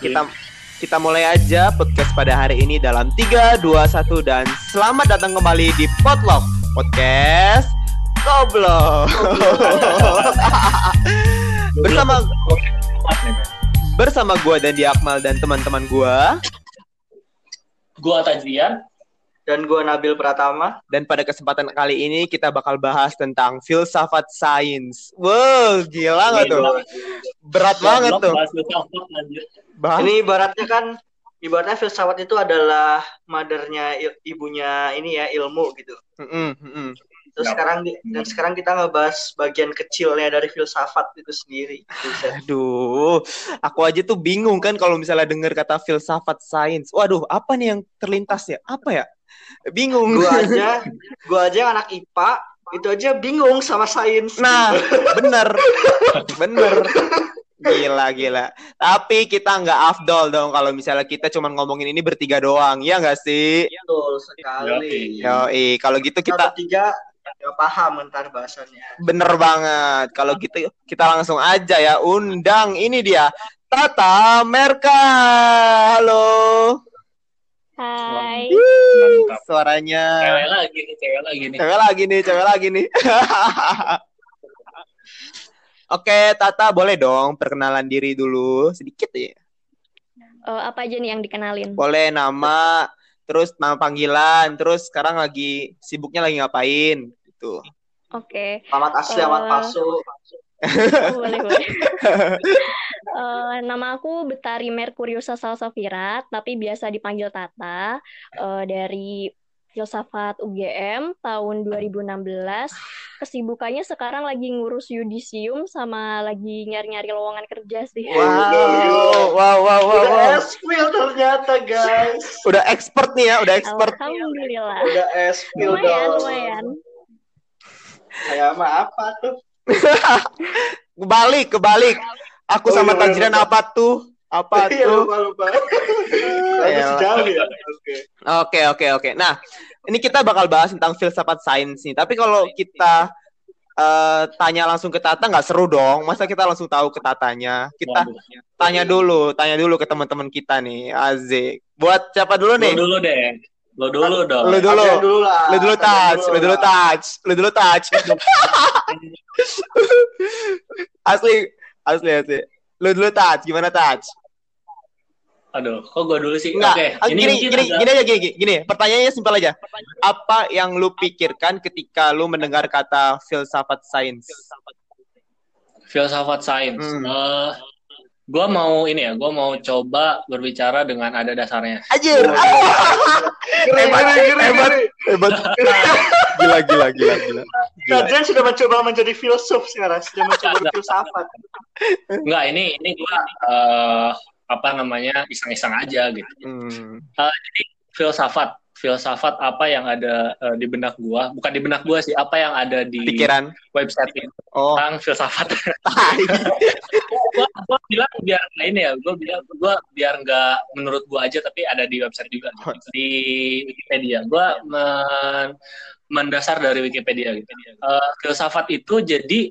kita kita mulai aja podcast pada hari ini dalam 3 2 1 dan selamat datang kembali di Potluck Podcast Goblok. bersama bersama gua dan Akmal dan teman-teman gua Gua Tajrian. Dan gue Nabil Pratama. dan pada kesempatan kali ini kita bakal bahas tentang filsafat sains. Wow, gila nggak tuh? Berat banget tuh. bahas Ini ibaratnya kan, ibaratnya filsafat itu adalah mothernya il- ibunya ini ya ilmu gitu. Mm-mm, mm-mm. Terus Yap. sekarang dan sekarang kita ngebahas bagian kecilnya dari filsafat itu sendiri. Aduh, aku aja tuh bingung kan kalau misalnya dengar kata filsafat sains. Waduh, apa nih yang terlintas ya? Apa ya? Bingung. Gua aja, gua aja yang anak IPA itu aja bingung sama sains. Nah, bener, bener. Gila, gila. Tapi kita nggak afdol dong kalau misalnya kita cuma ngomongin ini bertiga doang. Ya nggak sih? betul sekali. Yoi, kalau gitu Kita kita tiga nggak paham ntar bahasannya. bener banget. Kalau gitu kita langsung aja ya undang ini dia. Tata Merka. Halo. Hai. Mantap. Suaranya. Cewek lagi nih, cewek lagi nih. Cewek lagi nih, cewek lagi nih. Oke, Tata boleh dong perkenalan diri dulu sedikit ya. Eh, apa aja nih yang dikenalin? Boleh nama, terus nama panggilan, terus sekarang lagi sibuknya lagi ngapain gitu. Oke, Selamat asli, selamat Eh, palsu. Oh, boleh boleh. Eh, nama aku Betari Merkuriusa Salsafira, tapi biasa dipanggil Tata. Eh, dari filsafat UGM tahun 2016. Kesibukannya sekarang lagi ngurus yudisium sama lagi nyari-nyari lowongan kerja sih. Wow, wow, wow, wow, Udah wow. espil ternyata guys. Udah expert nih ya, udah expert. Alhamdulillah. Udah espil Lumayan, dong. lumayan. Kayak mah apa tuh? Kebalik, kebalik. Aku Oh, sama Tanjiran lupa. apa tuh? Apa Iya tuh? lupa lupa. Ya. Oke. Oke, oke. Nah, ini kita bakal bahas tentang filsafat sains nih. Tapi kalau kita eh, tanya langsung ke Tata nggak seru dong. Masa kita langsung tahu ke Tatanya? Kita Waduh. tanya dulu, tanya dulu ke teman-teman kita nih. Azik. Buat siapa dulu nih? dulu deh. Lo dulu dong. Lu dulu. Absen dulu lah. Touch, lu dulu touch, lu dulu touch. asli, asli, asli. Lu dulu touch, gimana touch? Aduh, kok gue dulu sih? Enggak, Oke, ini gini, gini, agak- gini aja, gini, gini, gini. Pertanyaannya simpel aja. Apa yang lu pikirkan ketika lu mendengar kata filsafat sains? filsafat sains. Hmm. Eh, gue mau ini ya, gue mau coba berbicara dengan ada dasarnya. Anjir, Gini, Hebat, hebat. hebat. Gila, gila, gila, gila. Kajian sudah mencoba menjadi filsuf sekarang, sudah mencoba berfilsafat. Enggak, ini ini gue eh, apa namanya iseng-iseng aja gitu. Hmm. Filsafat, filsafat apa yang ada eh, di benak gua, bukan di benak gua sih, apa yang ada di Pikiran. website ini Oh, tentang filsafat. gua, gua bilang biar nggak ini ya, gua bilang gua biar nggak menurut gua aja, tapi ada di website juga gitu. di Wikipedia. Gua men- mendasar dari Wikipedia gitu. Eh, filsafat itu jadi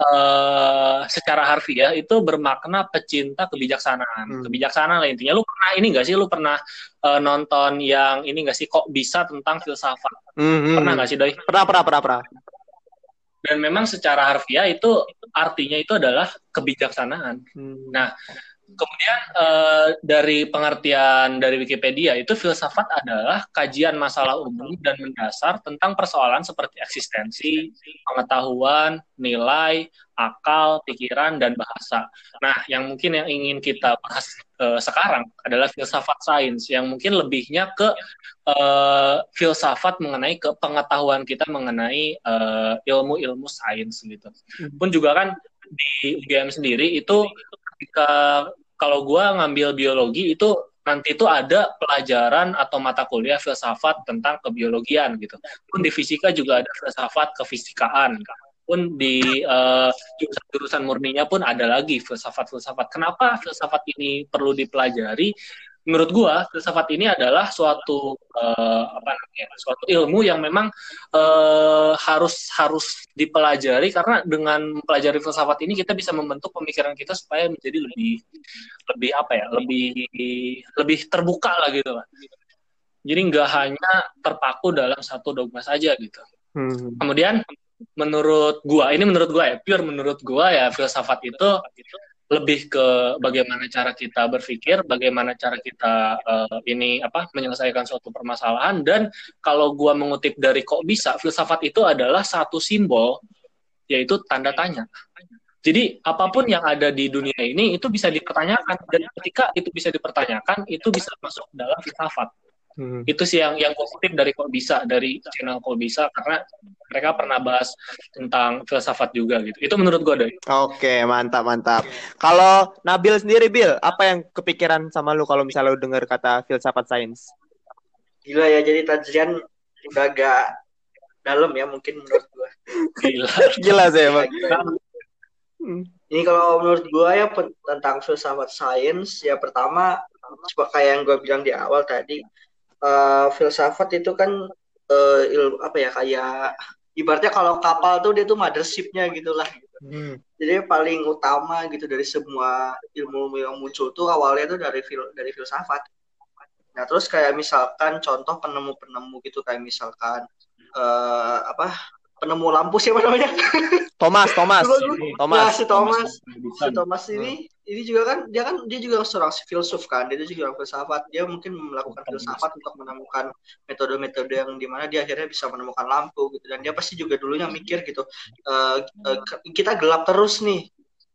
eh, secara harfiah itu bermakna pecinta kebijaksanaan. Hmm. Kebijaksanaan lah intinya. Lu pernah ini nggak sih? Lu pernah eh, nonton yang ini nggak sih? Kok bisa tentang filsafat? Hmm, hmm. Pernah nggak sih, Doi? Pernah, pernah, pernah, pernah. Dan memang secara harfiah itu artinya itu adalah kebijaksanaan. Hmm. Nah, Kemudian eh, dari pengertian dari Wikipedia itu filsafat adalah kajian masalah umum dan mendasar tentang persoalan seperti eksistensi, pengetahuan, nilai, akal, pikiran dan bahasa. Nah, yang mungkin yang ingin kita bahas eh, sekarang adalah filsafat sains yang mungkin lebihnya ke eh, filsafat mengenai ke pengetahuan kita mengenai ilmu-ilmu sains gitu. Pun juga kan di UGM sendiri itu ketika kalau gua ngambil biologi itu nanti itu ada pelajaran atau mata kuliah filsafat tentang kebiologian gitu. Pun di fisika juga ada filsafat kefisikaan. Pun di eh, jurusan-jurusan murninya pun ada lagi filsafat-filsafat. Kenapa filsafat ini perlu dipelajari? Menurut gua filsafat ini adalah suatu uh, apa namanya suatu ilmu yang memang uh, harus harus dipelajari karena dengan mempelajari filsafat ini kita bisa membentuk pemikiran kita supaya menjadi lebih lebih apa ya lebih lebih terbuka lah gitu lah jadi nggak hanya terpaku dalam satu dogma saja gitu hmm. kemudian menurut gua ini menurut gua ya pure menurut gua ya filsafat itu lebih ke bagaimana cara kita berpikir, bagaimana cara kita uh, ini apa menyelesaikan suatu permasalahan dan kalau gua mengutip dari kok bisa filsafat itu adalah satu simbol yaitu tanda tanya. Jadi apa pun yang ada di dunia ini itu bisa dipertanyakan dan ketika itu bisa dipertanyakan itu bisa masuk dalam filsafat. Hmm. Itu sih yang yang positif dari kok bisa dari channel kok bisa karena mereka pernah bahas tentang filsafat juga gitu. Itu menurut gue deh. Oke, mantap mantap. Kalau Nabil sendiri Bil, apa yang kepikiran sama lu kalau misalnya lu dengar kata filsafat sains? Gila ya, jadi Tajrian udah agak dalam ya mungkin menurut gue. Gila. Gila sih emang. Hmm. Ini kalau menurut gue ya tentang filsafat sains ya pertama kayak yang gue bilang di awal tadi uh, filsafat itu kan uh, ilmu apa ya kayak ibaratnya kalau kapal tuh dia tuh mothershipnya gitulah gitu. Hmm. Jadi paling utama gitu dari semua ilmu yang muncul tuh awalnya tuh dari fil dari filsafat. Nah terus kayak misalkan contoh penemu-penemu gitu kayak misalkan uh, apa penemu lampu siapa namanya? Thomas, Thomas. Thomas. Nah, si Thomas, si Thomas ini ini juga kan dia kan dia juga seorang filsuf kan, dia juga seorang filsafat. Dia mungkin melakukan filsafat untuk menemukan metode-metode yang di mana dia akhirnya bisa menemukan lampu gitu. Dan dia pasti juga dulunya mikir gitu, uh, uh, kita gelap terus nih,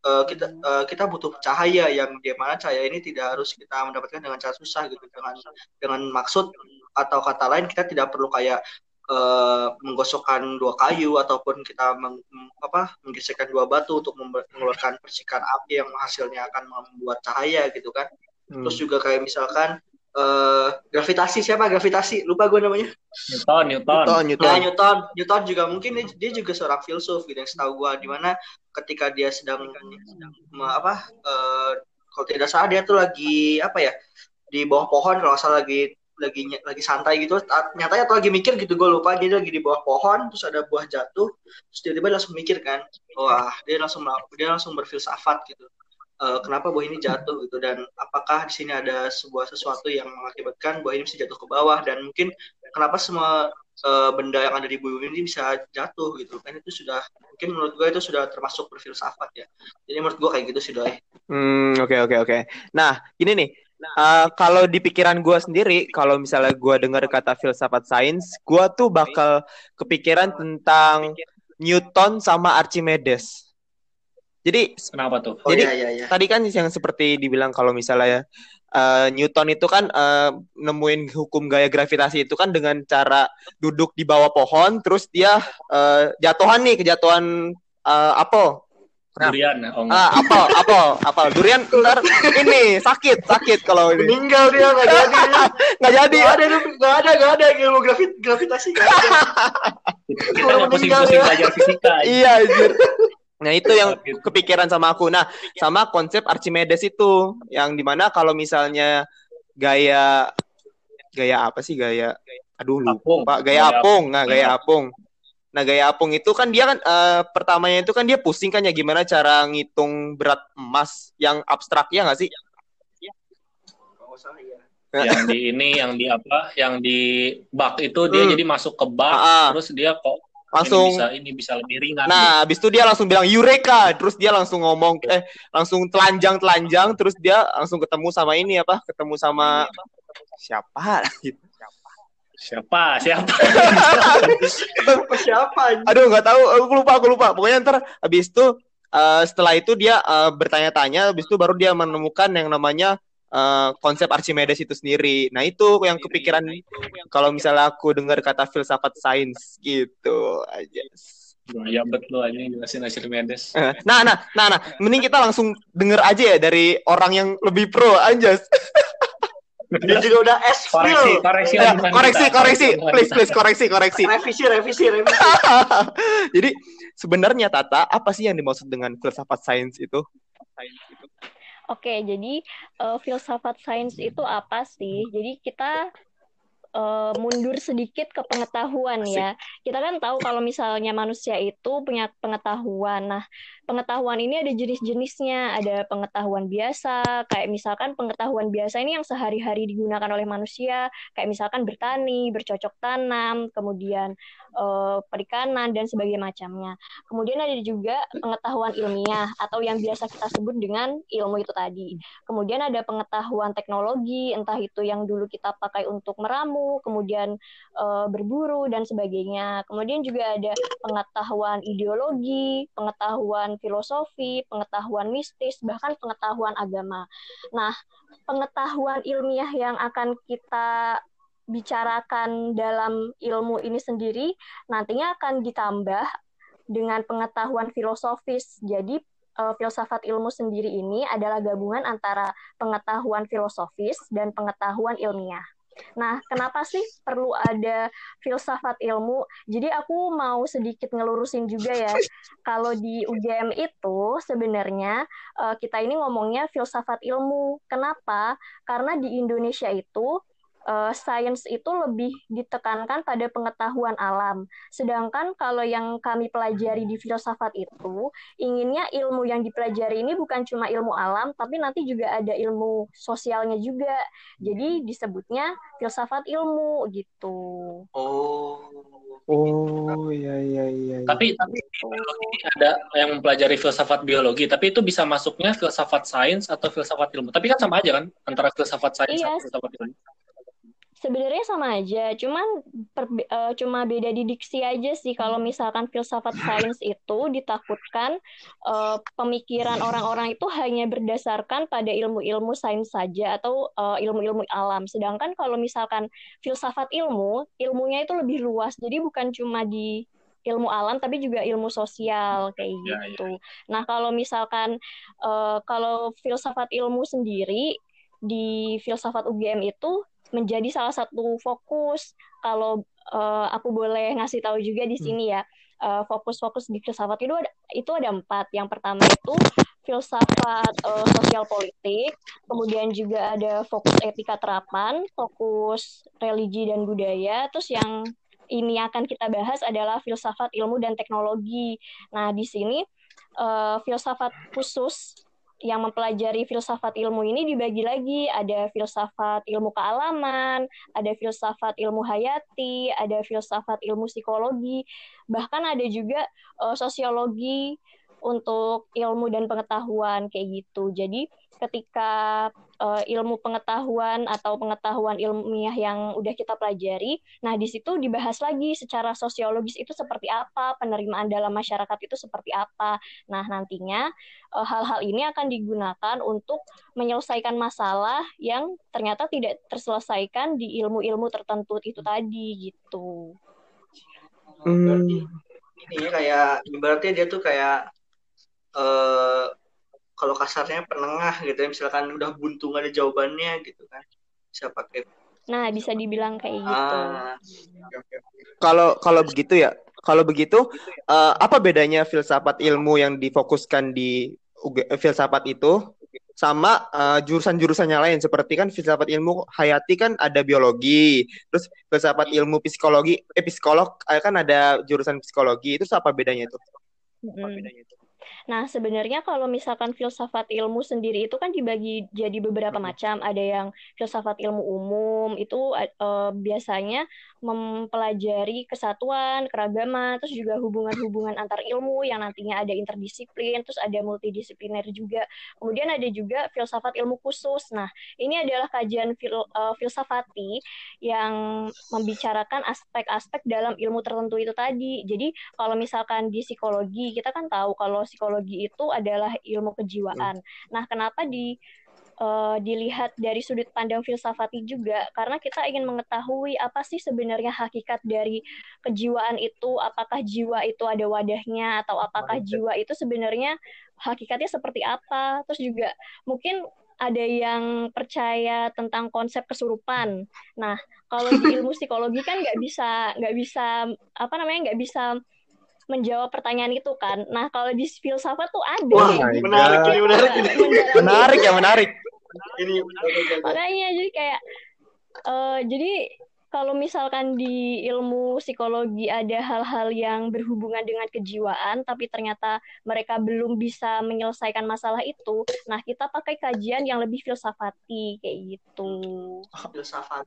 uh, kita uh, kita butuh cahaya yang di mana cahaya ini tidak harus kita mendapatkan dengan cara susah gitu dengan dengan maksud atau kata lain kita tidak perlu kayak uh, menggosokkan dua kayu ataupun kita meng, apa menggeserkan dua batu untuk mengeluarkan percikan api yang hasilnya akan membuat cahaya gitu kan. Hmm. terus juga kayak misalkan uh, gravitasi siapa gravitasi? Lupa gue namanya. Newton Newton. Newton Newton, nah, Newton. Newton juga mungkin dia, juga seorang filsuf gitu yang setahu gue di mana ketika dia sedang, sedang apa uh, kalau tidak salah dia tuh lagi apa ya di bawah pohon kalau salah lagi lagi lagi santai gitu. Nyatanya atau lagi mikir gitu gue lupa. Dia lagi di bawah pohon terus ada buah jatuh. Terus tiba-tiba langsung mikir kan wah dia langsung dia langsung berfilsafat gitu. Uh, kenapa buah ini jatuh gitu? Dan apakah di sini ada sebuah sesuatu yang mengakibatkan buah ini bisa jatuh ke bawah? Dan mungkin kenapa semua uh, benda yang ada di bumi ini bisa jatuh gitu? Kan itu sudah mungkin menurut gue itu sudah termasuk berfilsafat ya. Jadi menurut gue kayak gitu sih doi. Hmm oke oke oke. Nah gini nih Uh, kalau di pikiran gue sendiri, kalau misalnya gue dengar kata filsafat sains, gue tuh bakal kepikiran tentang Newton sama Archimedes. Jadi kenapa tuh? Oh, jadi iya, iya, iya. tadi kan yang seperti dibilang kalau misalnya uh, Newton itu kan uh, nemuin hukum gaya gravitasi itu kan dengan cara duduk di bawah pohon, terus dia uh, jatuhan nih kejatuhan uh, apel Nah, durian oh, ah, apel, apel, apel. Durian ntar ini sakit, sakit kalau ini. Meninggal dia nggak jadi. nggak jadi. Nggak ada, nggak ada, nggak ada ilmu gravit, gravitasi nggak ada. Kita pusing-pusing belajar fisika. iya, anjir. Nah itu yang kepikiran sama aku. Nah sama konsep Archimedes itu, yang di mana kalau misalnya gaya gaya apa sih gaya? Aduh lupa. Gaya apung, nah gaya apung. Nah gaya apung itu kan dia kan uh, pertamanya itu kan dia pusing kan ya gimana cara ngitung berat emas yang abstrak ya nggak sih? yang di ini yang di apa yang di bak itu dia hmm. jadi masuk ke bak ah, terus dia kok langsung ini bisa ini bisa lebih ringan nah gitu. habis itu dia langsung bilang eureka terus dia langsung ngomong eh langsung telanjang telanjang terus dia langsung ketemu sama ini apa ketemu sama siapa gitu Siapa? Siapa? siapa? Aduh, nggak tahu. Aku lupa, aku lupa. Pokoknya ntar habis itu uh, setelah itu dia uh, bertanya-tanya, habis itu baru dia menemukan yang namanya uh, konsep Archimedes itu sendiri. Nah, itu yang kepikiran kalau misalnya aku dengar kata filsafat sains gitu aja. Ya betul aja jelasin Archimedes. Nah, nah, nah, nah, mending kita langsung denger aja ya dari orang yang lebih pro anjas. Dia juga udah S koreksi, koreksi, ya, koreksi, koreksi, please, please, koreksi, koreksi. Revisi, revisi, revisi. Jadi sebenarnya Tata, apa sih yang dimaksud dengan filsafat sains itu? Oke, jadi uh, filsafat sains itu apa sih? Jadi kita uh, mundur sedikit ke pengetahuan ya. Kita kan tahu kalau misalnya manusia itu punya pengetahuan. Nah, pengetahuan ini ada jenis-jenisnya. Ada pengetahuan biasa, kayak misalkan pengetahuan biasa ini yang sehari-hari digunakan oleh manusia, kayak misalkan bertani, bercocok tanam, kemudian uh, perikanan dan sebagainya macamnya. Kemudian ada juga pengetahuan ilmiah atau yang biasa kita sebut dengan ilmu itu tadi. Kemudian ada pengetahuan teknologi, entah itu yang dulu kita pakai untuk meramu kemudian uh, berburu dan sebagainya. Kemudian juga ada pengetahuan ideologi, pengetahuan filosofi, pengetahuan mistis, bahkan pengetahuan agama. Nah, pengetahuan ilmiah yang akan kita bicarakan dalam ilmu ini sendiri nantinya akan ditambah dengan pengetahuan filosofis. Jadi uh, filsafat ilmu sendiri ini adalah gabungan antara pengetahuan filosofis dan pengetahuan ilmiah. Nah, kenapa sih perlu ada filsafat ilmu? Jadi aku mau sedikit ngelurusin juga ya. Kalau di UGM itu sebenarnya uh, kita ini ngomongnya filsafat ilmu. Kenapa? Karena di Indonesia itu uh, sains itu lebih ditekankan pada pengetahuan alam. Sedangkan kalau yang kami pelajari di filsafat itu, inginnya ilmu yang dipelajari ini bukan cuma ilmu alam, tapi nanti juga ada ilmu sosialnya juga. Jadi disebutnya filsafat ilmu gitu. Oh. Oh, iya iya iya. iya. Tapi tapi biologi ada yang mempelajari filsafat biologi, tapi itu bisa masuknya filsafat sains atau filsafat ilmu. Tapi kan sama aja kan antara filsafat sains iya. dan filsafat ilmu sebenarnya sama aja, cuman per, uh, cuma beda di diksi aja sih. Kalau misalkan filsafat sains itu ditakutkan uh, pemikiran orang-orang itu hanya berdasarkan pada ilmu-ilmu sains saja atau uh, ilmu-ilmu alam. Sedangkan kalau misalkan filsafat ilmu, ilmunya itu lebih luas. Jadi bukan cuma di ilmu alam tapi juga ilmu sosial kayak ya, ya. gitu. Ya. Nah kalau misalkan uh, kalau filsafat ilmu sendiri di filsafat UGM itu menjadi salah satu fokus. Kalau uh, aku boleh ngasih tahu juga di hmm. sini ya uh, fokus-fokus di filsafat itu ada itu ada empat. Yang pertama itu filsafat uh, sosial politik kemudian juga ada fokus etika terapan fokus religi dan budaya. Terus yang ini akan kita bahas adalah filsafat ilmu dan teknologi. Nah di sini uh, filsafat khusus yang mempelajari filsafat ilmu ini dibagi lagi ada filsafat ilmu kealaman, ada filsafat ilmu hayati, ada filsafat ilmu psikologi, bahkan ada juga uh, sosiologi untuk ilmu dan pengetahuan kayak gitu. Jadi ketika uh, ilmu pengetahuan atau pengetahuan ilmiah yang udah kita pelajari, nah di situ dibahas lagi secara sosiologis itu seperti apa, penerimaan dalam masyarakat itu seperti apa. Nah nantinya uh, hal-hal ini akan digunakan untuk menyelesaikan masalah yang ternyata tidak terselesaikan di ilmu-ilmu tertentu itu tadi gitu. Hmm. Ini kayak berarti dia tuh kayak uh, kalau kasarnya penengah gitu ya misalkan udah buntu gak ada jawabannya gitu kan bisa pakai nah bisa dibilang kayak gitu ah. kalau kalau begitu ya kalau begitu uh, apa bedanya filsafat ilmu yang difokuskan di UG, filsafat itu sama uh, jurusan-jurusan yang lain seperti kan filsafat ilmu hayati kan ada biologi terus filsafat ilmu psikologi eh psikolog eh, kan ada jurusan psikologi itu apa bedanya itu? Apa bedanya itu? Nah, sebenarnya kalau misalkan filsafat ilmu sendiri itu kan dibagi jadi beberapa macam. Ada yang filsafat ilmu umum itu uh, biasanya mempelajari kesatuan, keragaman, terus juga hubungan-hubungan antar ilmu yang nantinya ada interdisiplin, terus ada multidisipliner juga. Kemudian ada juga filsafat ilmu khusus. Nah, ini adalah kajian fil, uh, filsafati yang membicarakan aspek-aspek dalam ilmu tertentu itu tadi. Jadi, kalau misalkan di psikologi, kita kan tahu kalau psikologi itu adalah ilmu kejiwaan. Nah, kenapa di uh, dilihat dari sudut pandang filsafati juga karena kita ingin mengetahui apa sih sebenarnya hakikat dari kejiwaan itu apakah jiwa itu ada wadahnya atau apakah jiwa itu sebenarnya hakikatnya seperti apa terus juga mungkin ada yang percaya tentang konsep kesurupan. Nah, kalau di ilmu psikologi kan nggak bisa nggak bisa apa namanya nggak bisa menjawab pertanyaan itu kan. Nah, kalau di filsafat tuh ada. Wah, gitu. menarik ini, menarik ini. Menarik ya, menarik. Ini makanya jadi kayak eh jadi kalau misalkan di ilmu psikologi ada hal-hal yang berhubungan dengan kejiwaan tapi ternyata mereka belum bisa menyelesaikan masalah itu nah kita pakai kajian yang lebih filsafati kayak gitu filsafat.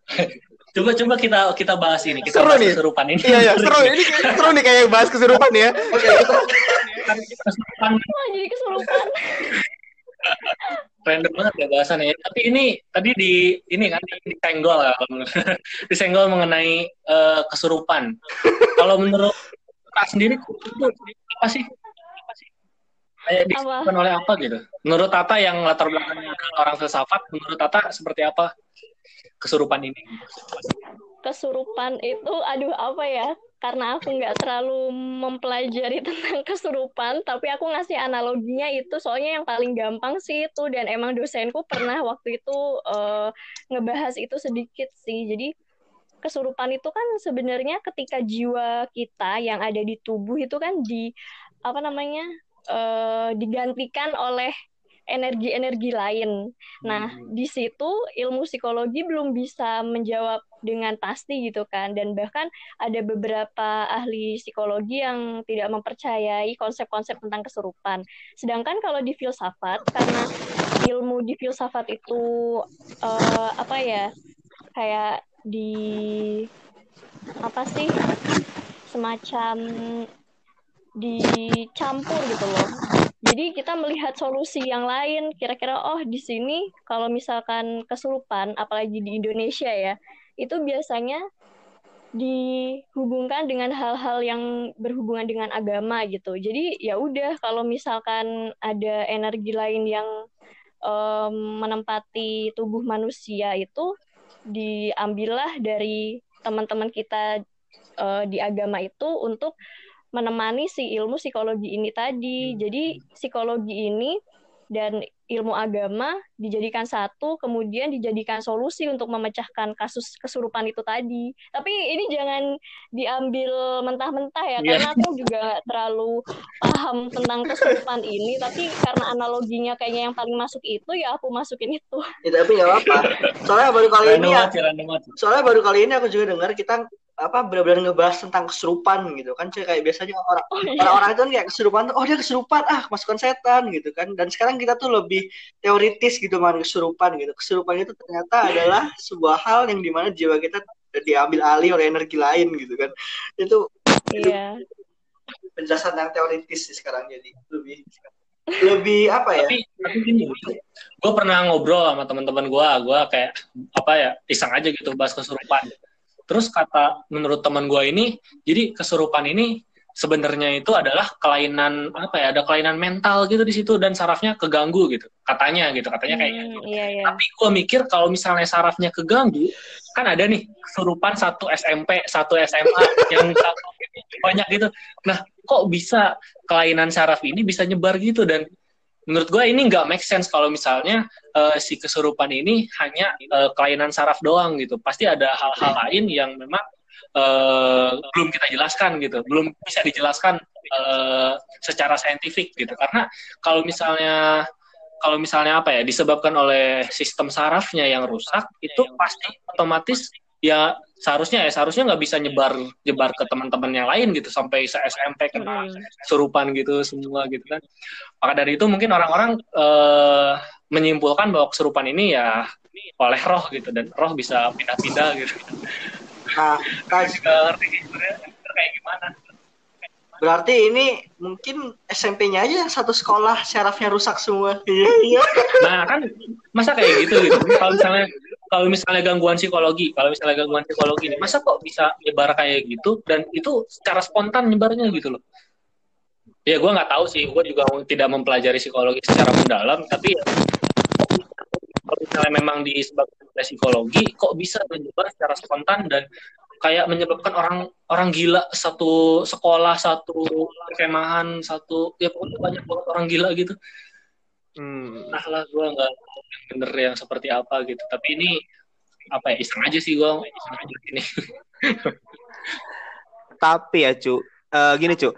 Coba coba kita kita bahas ini, kita Seru bahas nih. kesurupan ini. Iya, iya, seru. Ini seru nih kayak bahas kesurupan ya. Oke, kita Kesurupan wah jadi kesurupan random banget ya bahasannya. Tapi ini tadi di ini kan disenggol ya, disenggol mengenai eh, kesurupan. Kalau menurut Kak sendiri itu apa sih? Apa sih? Kayak disebabkan oleh apa gitu? Menurut Tata yang latar belakangnya orang filsafat, menurut Tata seperti apa kesurupan ini? kesurupan itu aduh apa ya karena aku nggak terlalu mempelajari tentang kesurupan tapi aku ngasih analoginya itu. Soalnya yang paling gampang sih itu dan emang dosenku pernah waktu itu eh, ngebahas itu sedikit sih. Jadi kesurupan itu kan sebenarnya ketika jiwa kita yang ada di tubuh itu kan di apa namanya eh, digantikan oleh energi-energi lain. Nah, di situ ilmu psikologi belum bisa menjawab dengan pasti gitu kan dan bahkan ada beberapa ahli psikologi yang tidak mempercayai konsep-konsep tentang kesurupan. Sedangkan kalau di filsafat karena ilmu di filsafat itu eh, apa ya kayak di apa sih semacam dicampur gitu loh. Jadi kita melihat solusi yang lain. Kira-kira oh di sini kalau misalkan kesurupan, apalagi di Indonesia ya, itu biasanya dihubungkan dengan hal-hal yang berhubungan dengan agama gitu. Jadi ya udah kalau misalkan ada energi lain yang em, menempati tubuh manusia itu diambillah dari teman-teman kita eh, di agama itu untuk menemani si ilmu psikologi ini tadi. Jadi psikologi ini dan ilmu agama dijadikan satu, kemudian dijadikan solusi untuk memecahkan kasus kesurupan itu tadi. Tapi ini jangan diambil mentah-mentah ya, Iya. karena aku juga nggak terlalu paham tentang kesurupan ini. Tapi karena analoginya kayaknya yang paling masuk itu, ya aku masukin itu. ya, tapi nggak apa-apa. Soalnya baru kali ini ya, soalnya baru kali ini aku juga dengar kita apa benar-benar ngebahas tentang kesurupan gitu kan Cuy, kayak biasanya orang Oh iya. orang-orang itu kan kayak kesurupan tuh oh dia kesurupan ah masukan setan gitu kan. Dan sekarang kita tuh lebih teoritis gitu man kesurupan gitu. Kesurupan itu ternyata adalah sebuah hal yang di mana jiwa kita diambil alih oleh energi lain gitu kan. Itu Iya. penjelasan yang teoritis sih sekarang jadi lebih lebih apa ya? Tapi tapi gini, gue pernah ngobrol sama teman-teman gue, gue kayak apa ya iseng aja gitu bahas kesurupan. Terus kata menurut teman gue ini, jadi kesurupan ini sebenarnya itu adalah kelainan apa ya, ada kelainan mental gitu di situ dan sarafnya keganggu gitu, katanya gitu, katanya kayak gitu. Hmm, iya, iya. Tapi gue mikir kalau misalnya sarafnya keganggu, kan ada nih kesurupan satu SMP, satu SMA, yang satu banyak gitu. Nah, kok bisa kelainan saraf ini bisa nyebar gitu dan menurut gue ini nggak make sense kalau misalnya eh, si kesurupan ini hanya eh, kelainan saraf doang gitu. Pasti ada hal-hal lain yang memang eh, belum kita jelaskan gitu, belum bisa dijelaskan eh, secara saintifik gitu. Karena kalau misalnya kalau misalnya apa ya disebabkan oleh sistem sarafnya yang rusak itu pasti otomatis ya seharusnya ya seharusnya nggak bisa nyebar nyebar ke teman-teman yang lain gitu sampai se SMP kena Hmm. surupan gitu semua gitu kan. Maka dari itu mungkin orang-orang eh, menyimpulkan bahwa kesurupan ini ya oleh roh gitu dan roh bisa pindah-pindah gitu. Nah juga ngerti kayak gimana berarti ini mungkin SMP-nya aja yang satu sekolah syarafnya rusak semua. Iya iya. Nah kan masa kayak gitu gitu. Kalau misalnya kalau misalnya gangguan psikologi kalau misalnya gangguan psikologi nih masa kok bisa nyebar kayak gitu? Dan itu secara spontan nyebarnya gitu loh. Ya gue nggak tahu sih. Gue juga tidak mempelajari psikologi secara mendalam tapi ya, kalau misalnya memang disebabkan oleh psikologi kok bisa menyebar secara spontan dan kayak menyebabkan orang orang gila? Satu sekolah satu kemahan satu ya pokoknya banyak banget orang gila gitu Hmm. nah lah gue nggak bener yang seperti apa gitu tapi ini apa ya iseng aja sih gue iseng aja ini Tapi ya cu, uh, gini cu,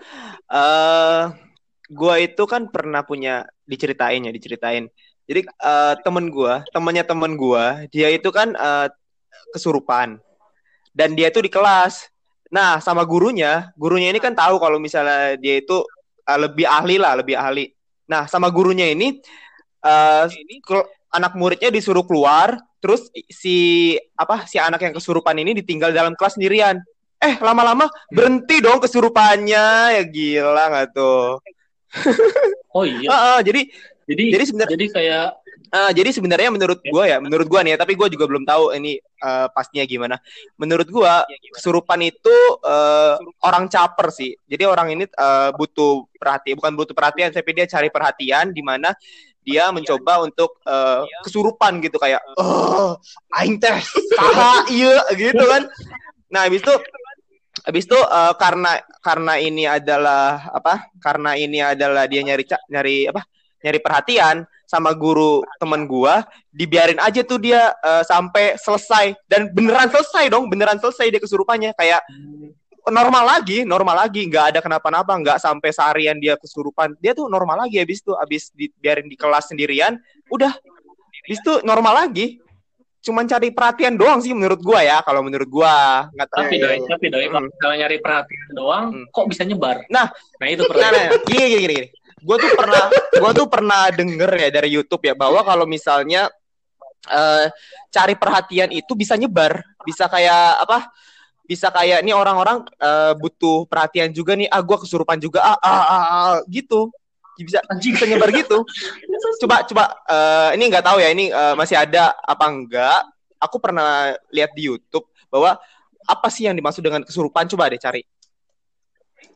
uh, gue itu kan pernah punya diceritain ya diceritain. Jadi uh, temen gue, temennya temen gue, dia itu kan uh, kesurupan dan dia itu di kelas. Nah sama gurunya, gurunya ini kan tahu kalau misalnya dia itu uh, lebih ahli lah, lebih ahli. Nah sama gurunya ini, uh, anak muridnya disuruh keluar, terus si apa si anak yang kesurupan ini ditinggal dalam kelas sendirian. Eh lama-lama berhenti dong kesurupannya ya gila nggak tuh? Oh iya. Uh, uh, jadi jadi jadi sebenarnya jadi kayak uh, jadi sebenarnya menurut gue ya menurut gue nih ya, tapi gue juga belum tahu ini uh, pastinya gimana. Menurut gue kesurupan itu uh, orang caper sih. Jadi orang ini uh, butuh perhatian bukan butuh perhatian tapi dia cari perhatian di mana dia mencoba untuk uh, kesurupan gitu kayak oh aing teh saha iya gitu kan. Nah habis itu habis itu uh, karena karena ini adalah apa karena ini adalah dia nyari nyari apa nyari perhatian sama guru temen gua dibiarin aja tuh dia uh, sampai selesai dan beneran selesai dong beneran selesai dia kesurupannya kayak normal lagi, normal lagi, nggak ada kenapa-napa, nggak sampai seharian dia kesurupan. Dia tuh normal lagi habis itu, habis dibiarin di kelas sendirian, udah, habis itu normal lagi. Cuman cari perhatian doang sih menurut gua ya, kalau menurut gua. Nggak tahu. Tapi doi, tapi doi, hmm. kalau nyari perhatian doang, hmm. kok bisa nyebar? Nah, nah itu pertanyaan. Nah, nah, gini, gini, gini. Gue tuh pernah, gue tuh pernah denger ya dari YouTube ya bahwa kalau misalnya uh, cari perhatian itu bisa nyebar, bisa kayak apa? bisa kayak nih orang-orang uh, butuh perhatian juga nih ah gue kesurupan juga ah, ah, ah, ah gitu. Bisa bisa nyebar gitu. Coba coba uh, ini nggak tahu ya ini uh, masih ada apa enggak. Aku pernah lihat di YouTube bahwa apa sih yang dimaksud dengan kesurupan? Coba deh cari.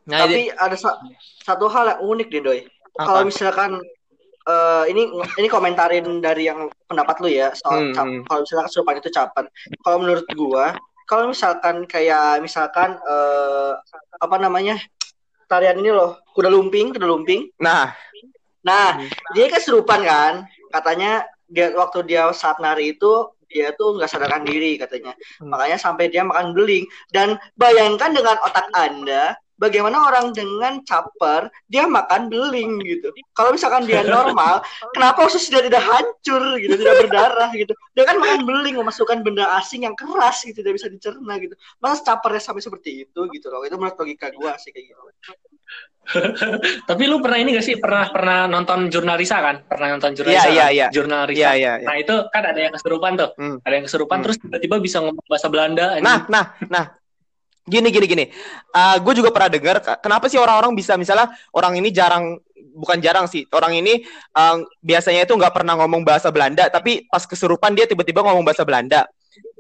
Nah, tapi ini... ada sa satu hal yang unik deh doi kalau misalkan uh, ini ini komentarin dari yang pendapat lu ya soal hmm, hmm. kalau misalkan kesurupan itu caper kalau menurut gua kalau misalkan kayak misalkan uh, apa namanya tarian ini loh kuda lumping kuda lumping. Nah. Nah dia kesurupan kan? Katanya dia waktu dia saat nari itu dia tuh nggak sadarkan diri katanya. Hmm. makanya sampai dia makan beling. Dan bayangkan dengan otak anda bagaimana orang dengan caper dia makan beling gitu. Kalau misalkan dia normal, kenapa usus dia tidak hancur gitu, tidak berdarah gitu. Dia kan makan beling memasukkan benda asing yang keras gitu, tidak bisa dicerna gitu. Masa capernya sampai seperti itu gitu loh. Itu menurut logika gua sih kayak gitu. Tapi lu pernah ini gak sih pernah pernah nonton jurnalisa kan? Pernah nonton jurnalisa? Iya iya iya. Jurnalisa. Iya iya. Nah itu kan ada yang kesurupan tuh. Hmm. Ada yang kesurupan hmm. terus tiba-tiba bisa ngomong bahasa Belanda. Nah nah nah Gini gini gini. Uh, gue juga pernah dengar kenapa sih orang-orang bisa misalnya orang ini jarang bukan jarang sih orang ini uh, biasanya itu nggak pernah ngomong bahasa Belanda tapi pas kesurupan dia tiba-tiba ngomong bahasa Belanda.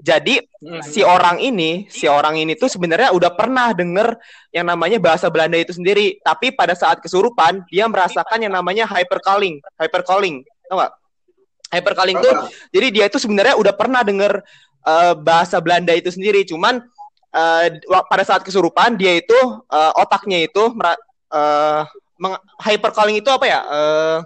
Jadi hmm. si orang ini, si orang ini tuh sebenarnya udah pernah denger yang namanya bahasa Belanda itu sendiri, tapi pada saat kesurupan dia merasakan yang namanya hypercalling, hypercalling, tau gak? Hypercalling tuh, jadi dia itu sebenarnya udah pernah denger uh, bahasa Belanda itu sendiri, cuman uh, pada saat kesurupan dia itu uh, otaknya itu uh, hypercalling itu apa ya? Uh,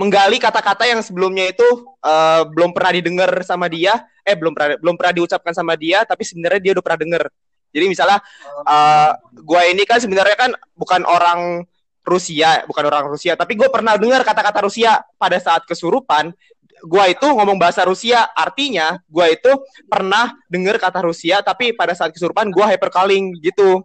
menggali kata-kata yang sebelumnya itu uh, belum pernah didengar sama dia, eh belum pernah belum pernah diucapkan sama dia, tapi sebenarnya dia udah pernah dengar. Jadi misalnya uh, gua ini kan sebenarnya kan bukan orang Rusia, bukan orang Rusia, tapi gue pernah dengar kata-kata Rusia pada saat kesurupan gua itu ngomong bahasa Rusia, artinya gua itu pernah denger kata Rusia, tapi pada saat kesurupan gua hypercalling gitu.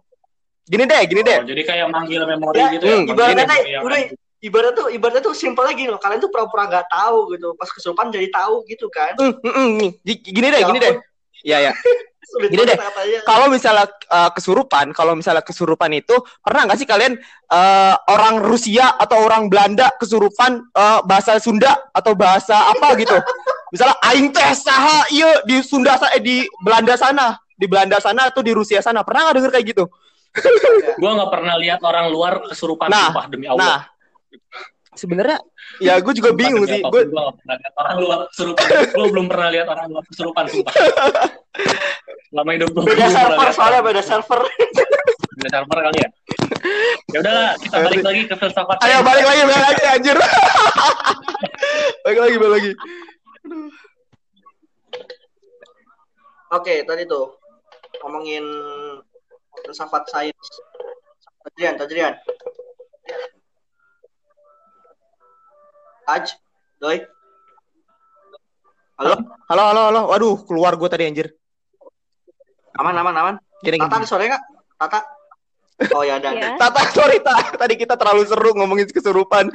Gini deh, gini deh. Oh, jadi kayak manggil memori ya, gitu ya. Hmm, ibaratnya udah ibarat tuh ibaratnya tuh simpel lagi loh. Kalian tuh pura-pura nggak tahu gitu. Pas kesurupan jadi tahu gitu kan. Mm, mm, mm. Gini deh, gini deh. Iya, ya. Gini deh, kalau misalnya uh, kesurupan, kalau misalnya kesurupan itu pernah nggak sih kalian uh, orang Rusia atau orang Belanda kesurupan uh, bahasa Sunda atau bahasa apa gitu? misalnya aing teh saha iya di Sunda eh, di Belanda sana, di Belanda sana atau di Rusia sana. Pernah nggak denger kayak gitu? gua nggak pernah lihat orang luar kesurupan nah, sumpah demi Allah. Nah, sebenarnya ya gue juga bingung sih. gue orang luar kesurupan. Gue belum pernah lihat orang luar kesurupan sumpah. Lama hidup gue beda server soalnya beda server. Beda server kali ya? Ya udahlah kita balik lagi ke filsafat ayo balik lagi balik lagi anjir. Balik lagi balik lagi. Oke tadi tuh ngomongin filsafat sains Tajrian, Tajrian. Aj, doi. Halo? Halo, halo, halo. Waduh, keluar gue tadi anjir. Aman, aman, aman. Gini, Tata gini. suara nggak? Tata? Oh ya ada, ada. Ya. Tata, sorry, Ta. Tadi kita terlalu seru ngomongin kesurupan.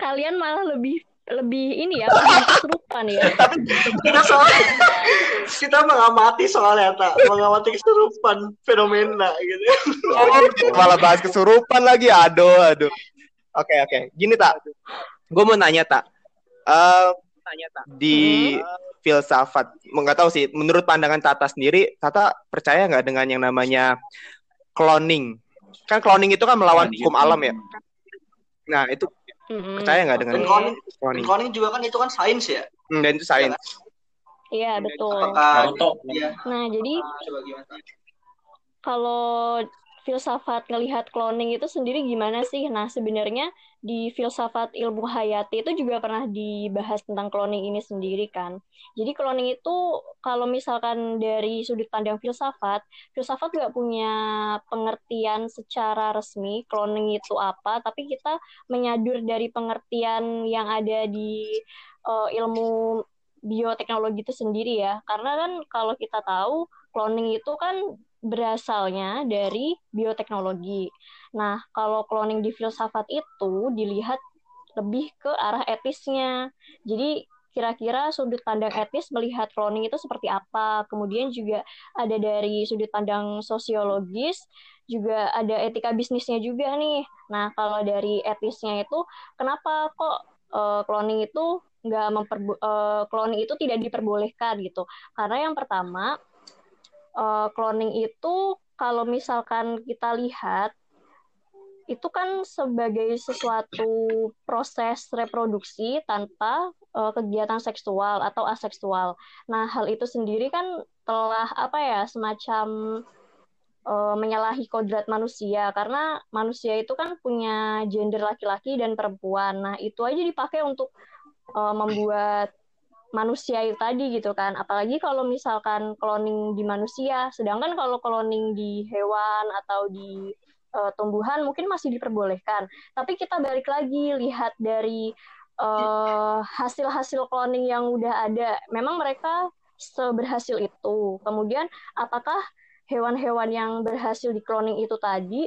Kalian malah lebih lebih ini ya, lebih kesurupan ya. Kita soalnya kita mengamati soalnya tak mengamati kesurupan fenomena gitu. Malah bahas kesurupan lagi. Aduh, aduh. Oke, oke. Gini, Tak. Gue mau nanya, Tak. Eh, di filsafat, nggak tahu sih, menurut pandangan Tata sendiri, Tata percaya nggak dengan yang namanya cloning? Kan cloning itu kan melawan hukum alam ya. Nah, itu Mm-mm. percaya nggak dengan cloning, cloning? cloning juga kan itu kan sains ya. Hmm, dan itu sains. Iya, betul. Apakah Naruto. iya Nah, jadi gimana? kalau filsafat ngelihat cloning itu sendiri gimana sih? Nah, sebenarnya di filsafat ilmu hayati itu juga pernah dibahas tentang cloning ini sendiri kan. Jadi cloning itu kalau misalkan dari sudut pandang filsafat, filsafat nggak punya pengertian secara resmi cloning itu apa, tapi kita menyadur dari pengertian yang ada di eh, ilmu bioteknologi itu sendiri ya. Karena kan kalau kita tahu cloning itu kan berasalnya dari bioteknologi. Nah, kalau cloning di filsafat itu dilihat lebih ke arah etisnya. Jadi kira-kira sudut pandang etis melihat cloning itu seperti apa. Kemudian juga ada dari sudut pandang sosiologis, juga ada etika bisnisnya juga nih. Nah, kalau dari etisnya itu, kenapa kok eh, cloning itu nggak memperbo- eh, cloning itu tidak diperbolehkan gitu? Karena yang pertama eh, cloning itu kalau misalkan kita lihat itu kan sebagai sesuatu proses reproduksi tanpa eh, kegiatan seksual atau aseksual. Nah, hal itu sendiri kan telah apa ya semacam eh, menyalahi kodrat manusia karena manusia itu kan punya gender laki-laki dan perempuan. Nah, itu aja dipakai untuk eh, membuat manusia itu tadi gitu kan. Apalagi kalau misalkan cloning di manusia, sedangkan kalau cloning di hewan atau di eh, tumbuhan mungkin masih diperbolehkan. Tapi kita balik lagi lihat dari eh, hasil-hasil cloning yang udah ada, memang mereka seberhasil itu. Kemudian apakah hewan-hewan yang berhasil di cloning itu tadi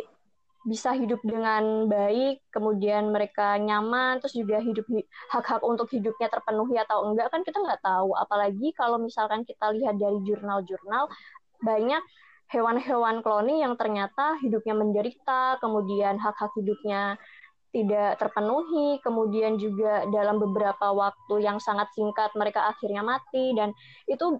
bisa hidup dengan baik, kemudian mereka nyaman, terus juga hidup hak-hak untuk hidupnya terpenuhi atau enggak kan kita nggak tahu. Apalagi kalau misalkan kita lihat dari jurnal-jurnal banyak hewan-hewan cloning yang ternyata hidupnya menderita, kemudian hak-hak hidupnya tidak terpenuhi, kemudian juga dalam beberapa waktu yang sangat singkat mereka akhirnya mati dan itu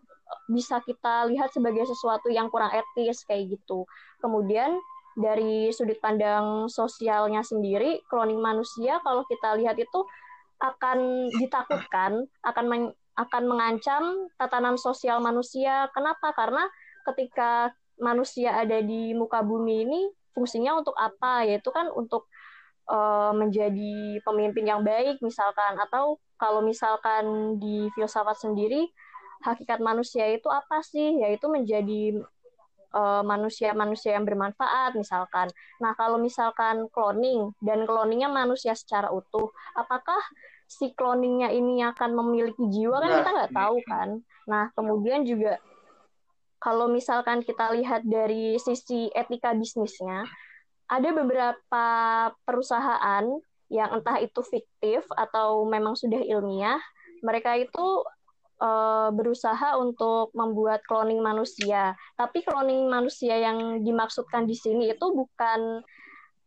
bisa kita lihat sebagai sesuatu yang kurang etis kayak gitu. Kemudian dari sudut pandang sosialnya sendiri, cloning manusia kalau kita lihat itu akan ditakutkan, akan men- akan mengancam tatanan sosial manusia. Kenapa? Karena ketika manusia ada di muka bumi ini fungsinya untuk apa? Yaitu kan untuk eh, menjadi pemimpin yang baik misalkan atau kalau misalkan di filsafat sendiri hakikat manusia itu apa sih? Yaitu menjadi eh, manusia-manusia yang bermanfaat misalkan. Nah, kalau misalkan cloning dan cloningnya manusia secara utuh, apakah si cloningnya ini akan memiliki jiwa kan Nah, kita nggak tahu kan. Nah, kemudian juga kalau misalkan kita lihat dari sisi etika bisnisnya, ada beberapa perusahaan yang entah itu fiktif atau memang sudah ilmiah, mereka itu eh, berusaha untuk membuat cloning manusia. Tapi cloning manusia yang dimaksudkan di sini itu bukan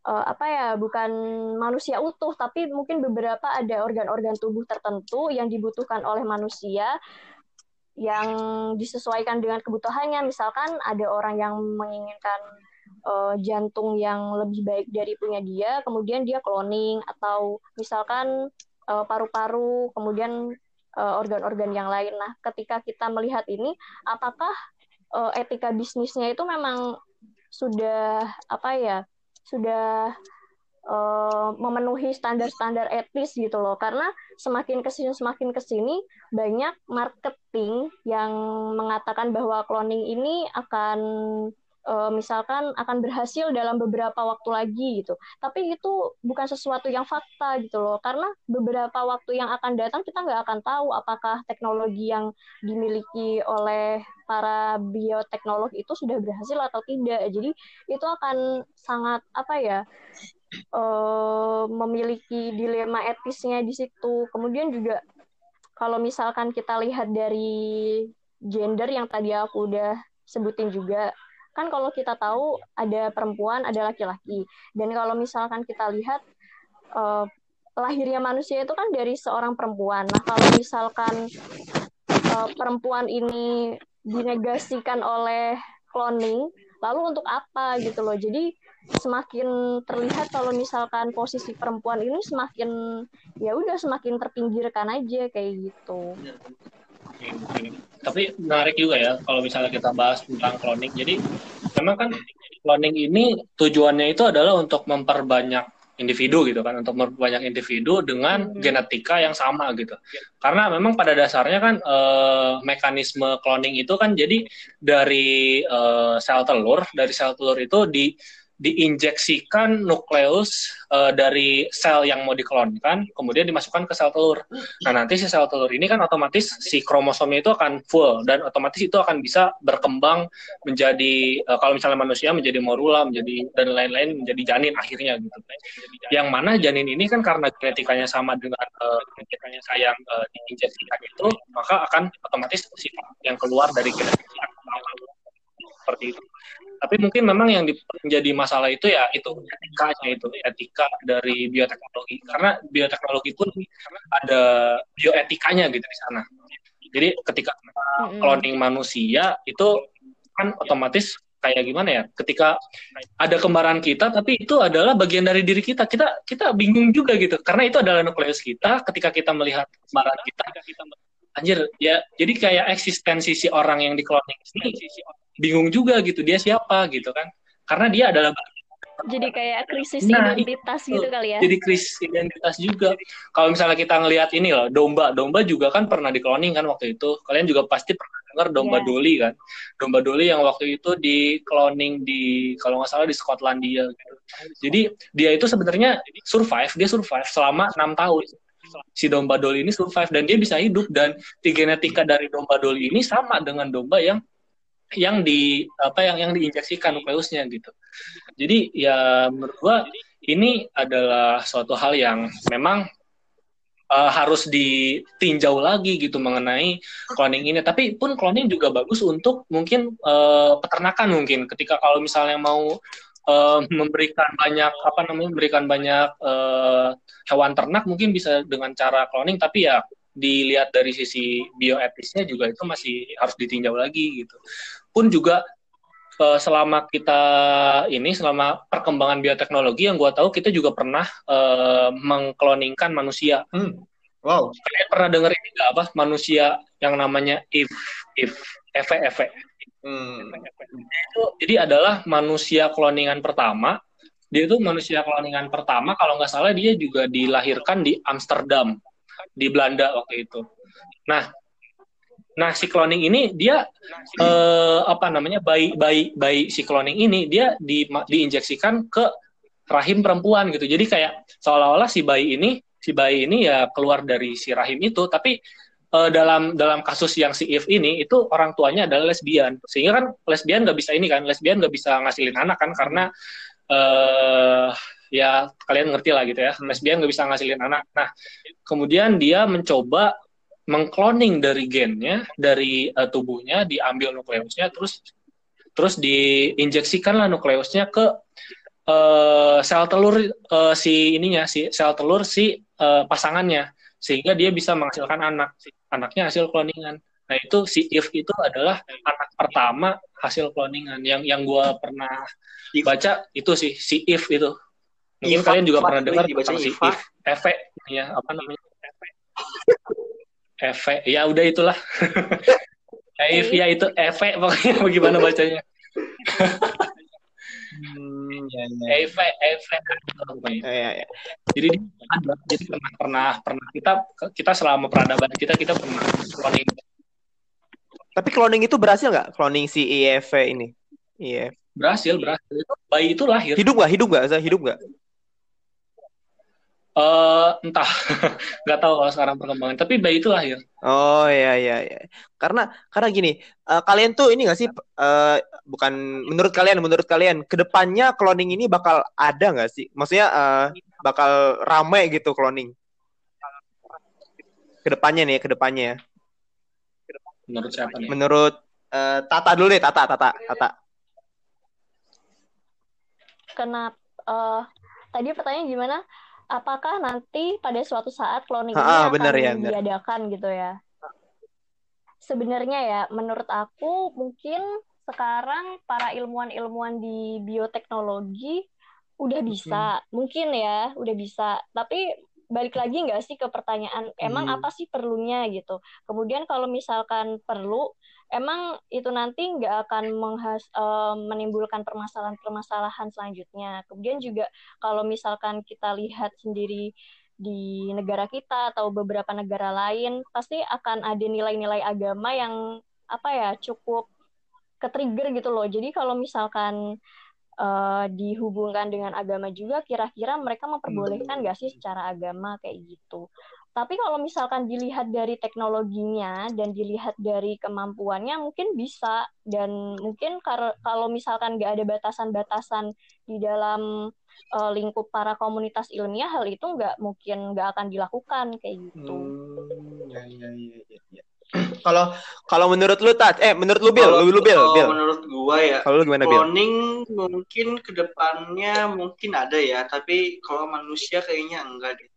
eh, apa ya, bukan manusia utuh, tapi mungkin beberapa ada organ-organ tubuh tertentu yang dibutuhkan oleh manusia yang disesuaikan dengan kebutuhannya. Misalkan ada orang yang menginginkan eh, jantung yang lebih baik dari punya dia, kemudian dia cloning atau misalkan paru-paru, kemudian eh, organ-organ yang lain. Nah, ketika kita melihat ini, apakah eh, etika bisnisnya itu memang sudah apa ya, sudah eh, memenuhi standar-standar etis gitu loh? Karena semakin ke sini semakin ke sini banyak marketing yang mengatakan bahwa cloning ini akan uh, misalkan akan berhasil dalam beberapa waktu lagi gitu. Tapi itu bukan sesuatu yang fakta gitu loh, karena beberapa waktu yang akan datang kita nggak akan tahu apakah teknologi yang dimiliki oleh para bioteknolog itu sudah berhasil atau tidak. Jadi itu akan sangat apa ya? Uh, memiliki dilema etisnya di situ. Kemudian juga kalau misalkan kita lihat dari gender yang tadi aku udah sebutin juga kan kalau kita tahu ada perempuan ada laki-laki. Dan kalau misalkan kita lihat uh, lahirnya manusia itu kan dari seorang perempuan. Nah kalau misalkan uh, perempuan ini dinegasikan oleh cloning lalu untuk apa gitu loh? Jadi semakin terlihat kalau misalkan posisi perempuan ini semakin ya udah semakin terpinggirkan aja kayak gitu. Tapi menarik juga ya kalau misalnya kita bahas tentang cloning. Jadi memang kan cloning ini tujuannya itu adalah untuk memperbanyak individu gitu kan untuk memperbanyak individu dengan hmm. genetika yang sama gitu karena memang pada dasarnya kan e, mekanisme cloning itu kan jadi dari e, sel telur dari sel telur itu di diinjeksikan nukleus uh, dari sel yang mau diklonkan, kemudian dimasukkan ke sel telur. Nah, nanti si sel telur ini kan otomatis si kromosomnya itu akan full dan otomatis itu akan bisa berkembang menjadi uh, kalau misalnya manusia menjadi morula, menjadi dan lain-lain menjadi janin akhirnya gitu. Yang mana janin ini kan karena genetikanya sama dengan uh, genetikanya sayang uh, diinjeksikan itu, maka akan otomatis yang keluar dari genetika seperti itu tapi mungkin memang yang menjadi masalah itu ya itu etikanya itu etika dari bioteknologi. Karena bioteknologi pun ada bioetikanya gitu di sana. Jadi ketika cloning manusia itu kan otomatis kayak gimana ya ketika ada kembaran kita tapi itu adalah bagian dari diri kita. Kita kita bingung juga gitu. Karena itu adalah nukleus kita ketika kita melihat kembaran kita anjir ya jadi kayak eksistensi si orang yang di cloning ini bingung juga gitu dia siapa gitu kan. Karena dia adalah jadi kayak krisis nah, identitas itu, gitu kali ya. jadi krisis identitas juga. Kalau misalnya kita ngelihat ini loh domba. Domba juga kan pernah di cloning kan waktu itu. Kalian juga pasti pernah dengar domba yeah. Dolly kan. Domba Dolly yang waktu itu di cloning di kalau nggak salah di Skotlandia gitu. Jadi dia itu sebenarnya survive dia survive selama enam tahun. Si domba Dolly ini survive dan dia bisa hidup. Dan di genetika dari domba Dolly ini sama dengan domba yang yang di apa yang yang diinjeksikan nukleusnya gitu. Jadi ya menurut gua ini adalah suatu hal yang memang uh, harus ditinjau lagi gitu mengenai cloning ini. Tapi pun cloning juga bagus untuk mungkin uh, peternakan mungkin ketika kalau misalnya mau uh, memberikan banyak apa namanya memberikan banyak uh, hewan ternak mungkin bisa dengan cara cloning tapi ya dilihat dari sisi bioetisnya juga itu masih harus ditinjau lagi gitu. Pun juga uh, selama kita ini selama perkembangan bioteknologi yang gue tahu kita juga pernah uh, mengkloningkan manusia. Hmm. Wow. Kalian pernah dengar ini nggak apa manusia yang namanya if if Eve Eve. Hmm. Itu jadi adalah manusia kloningan pertama. Dia itu manusia kloningan pertama kalau nggak salah dia juga dilahirkan di Amsterdam di Belanda waktu itu. Nah, nah si cloning ini dia eh, apa namanya bayi bayi bayi si cloning ini dia di diinjeksikan ke rahim perempuan gitu. Jadi kayak seolah-olah si bayi ini si bayi ini ya keluar dari si rahim itu, tapi eh, dalam dalam kasus yang si If ini itu orang tuanya adalah lesbian, sehingga kan lesbian nggak bisa ini kan, lesbian nggak bisa ngasilin anak kan karena eh, ya kalian ngerti lah gitu ya. Hmm. lesbian nggak bisa ngasilin anak. Nah kemudian dia mencoba mengkloning dari gennya dari uh, tubuhnya diambil nukleusnya terus terus diinjeksikan lah nukleusnya ke uh, sel telur uh, si ininya si sel telur si uh, pasangannya. Sehingga dia bisa menghasilkan anak. Anaknya hasil kloningan nah itu si if itu adalah anak pertama hasil kloningan yang yang gue pernah baca itu sih si if itu Mungkin Iva, kalian juga Iva, pernah dengar tentang si Eve, ya apa namanya? Eve, ya udah itulah. If ya itu Eve pokoknya bagaimana bacanya. hmm, ya, ya. Eve, Eve. Ya, ya, ya. Jadi ada, jadi pernah pernah pernah kita kita selama peradaban kita kita pernah cloning. Tapi cloning itu berhasil nggak? Cloning si IEV ini? IEV. Berhasil, berhasil. Bayi itu lahir. Hidup nggak? Hidup nggak? Hidup nggak? Uh, entah, nggak tahu kalau sekarang perkembangan. Tapi bayi itu lahir. Oh iya iya iya. Karena karena gini, uh, kalian tuh ini nggak sih? Uh, bukan menurut kalian, menurut kalian, ke depannya cloning ini bakal ada nggak sih? Maksudnya uh, bakal ramai gitu cloning? Ke depannya nih, ke depannya. Menurut siapa nih? Menurut uh, Tata dulu deh, Tata, Tata, Tata. Kenapa? Uh, tadi pertanyaan gimana? Apakah nanti pada suatu saat cloning ini akan bener ya, diadakan gitu ya? Sebenarnya ya, menurut aku mungkin sekarang para ilmuwan-ilmuwan di bioteknologi udah bisa, hmm. mungkin ya, udah bisa. Tapi balik lagi nggak sih ke pertanyaan, emang hmm. apa sih perlunya gitu? Kemudian kalau misalkan perlu, emang itu nanti nggak akan menghas, uh, menimbulkan permasalahan-permasalahan selanjutnya. Kemudian juga kalau misalkan kita lihat sendiri di negara kita atau beberapa negara lain, pasti akan ada nilai-nilai agama yang apa ya cukup ke-trigger gitu loh. Jadi kalau misalkan uh, dihubungkan dengan agama juga, kira-kira mereka memperbolehkan nggak sih secara agama kayak gitu? Tapi kalau misalkan dilihat dari teknologinya dan dilihat dari kemampuannya mungkin bisa dan mungkin kalau misalkan nggak ada batasan-batasan di dalam uh, lingkup para komunitas ilmiah hal itu nggak mungkin nggak akan dilakukan kayak gitu. Hmm, ya, ya, ya, ya, ya. Kalau kalau menurut lu tat eh menurut lu Bill, lu, lu Bill, Bill. menurut gua ya. Kalau gimana Cloning Bill? mungkin ke depannya mungkin ada ya, tapi kalau manusia kayaknya enggak deh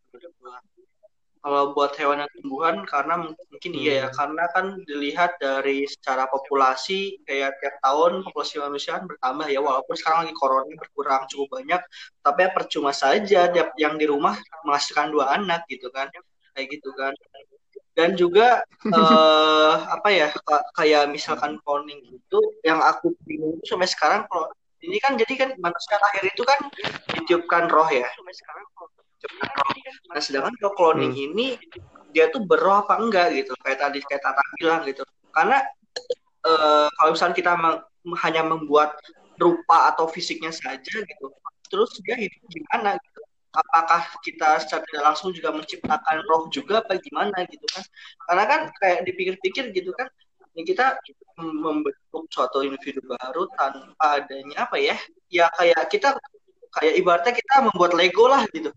kalau buat hewan dan tumbuhan karena mungkin hmm. iya ya hmm. karena kan dilihat dari secara populasi kayak tiap tahun populasi manusia kan bertambah ya walaupun sekarang lagi corona berkurang cukup banyak tapi ya percuma saja yang di rumah menghasilkan dua anak gitu kan kayak gitu kan dan juga uh, apa ya kayak misalkan cloning gitu yang aku bingung sampai sekarang kalau ini kan jadi kan manusia lahir itu kan ditiupkan roh ya sampai sekarang Nah, sedangkan kalau cloning hmm. ini dia tuh beroh apa enggak gitu, kayak tadi kayak Tata bilang gitu. Karena uh, kalau misalnya kita hanya membuat rupa atau fisiknya saja gitu, terus dia hidup gimana gitu? Apakah kita secara tidak langsung juga menciptakan roh juga apa gimana gitu kan? Karena kan kayak dipikir-pikir gitu kan, ini kita membentuk suatu individu baru tanpa adanya apa ya? Ya kayak kita kayak ibaratnya kita membuat Lego lah gitu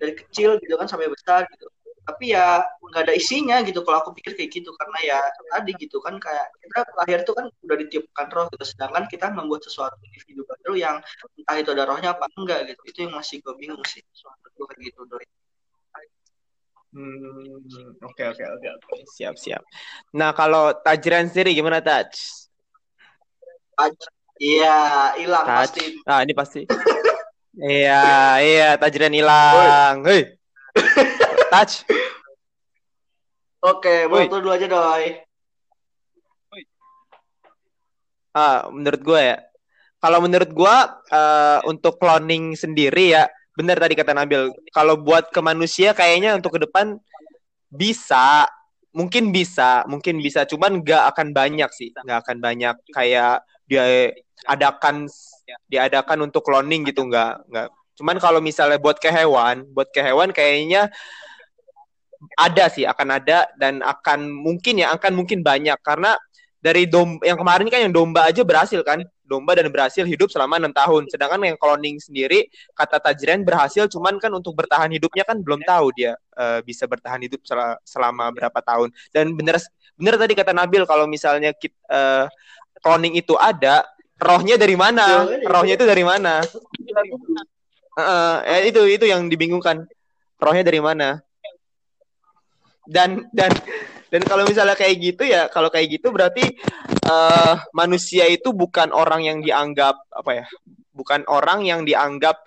dari kecil gitu kan sampai besar gitu. Tapi ya nggak ada isinya gitu kalau aku pikir kayak gitu. Karena ya tadi gitu kan kayak kita lahir itu kan udah ditiupkan roh gitu. Sedangkan kita membuat sesuatu individu baru yang entah itu ada rohnya apa enggak gitu. Itu yang masih gue bingung sih. Gue kayak gitu doi. Hmm, oke oke oke oke. Siap siap. Nah kalau Tajran sendiri gimana Taj? Iya hilang pasti. Nah ini pasti. Iya, iya, Tajran hilang. Hei. Touch. Oke, foto dulu aja, Doi. Ah, menurut gue ya. Kalau menurut gue uh, untuk cloning sendiri ya, benar tadi kata Nabil. Kalau buat ke manusia kayaknya untuk ke depan bisa, mungkin bisa, mungkin bisa, cuman nggak akan banyak sih, nggak akan banyak kayak dia adakan diadakan untuk cloning gitu nggak nggak. Cuman kalau misalnya buat ke hewan buat ke hewan kayaknya ada sih akan ada dan akan mungkin ya akan mungkin banyak. Karena dari dom yang kemarin kan yang domba aja berhasil kan. Domba dan berhasil hidup selama enam tahun. Sedangkan yang cloning sendiri kata Tajren berhasil cuman kan untuk bertahan hidupnya kan belum tahu dia uh, bisa bertahan hidup sel selama berapa tahun. Dan bener bener tadi kata Nabil kalau misalnya kita, uh, cloning itu ada rohnya dari mana? Rohnya itu dari mana? Uh, ya itu itu yang dibingungkan. Rohnya dari mana? Dan dan dan kalau misalnya kayak gitu ya, kalau kayak gitu berarti uh, manusia itu bukan orang yang dianggap apa ya? Bukan orang yang dianggap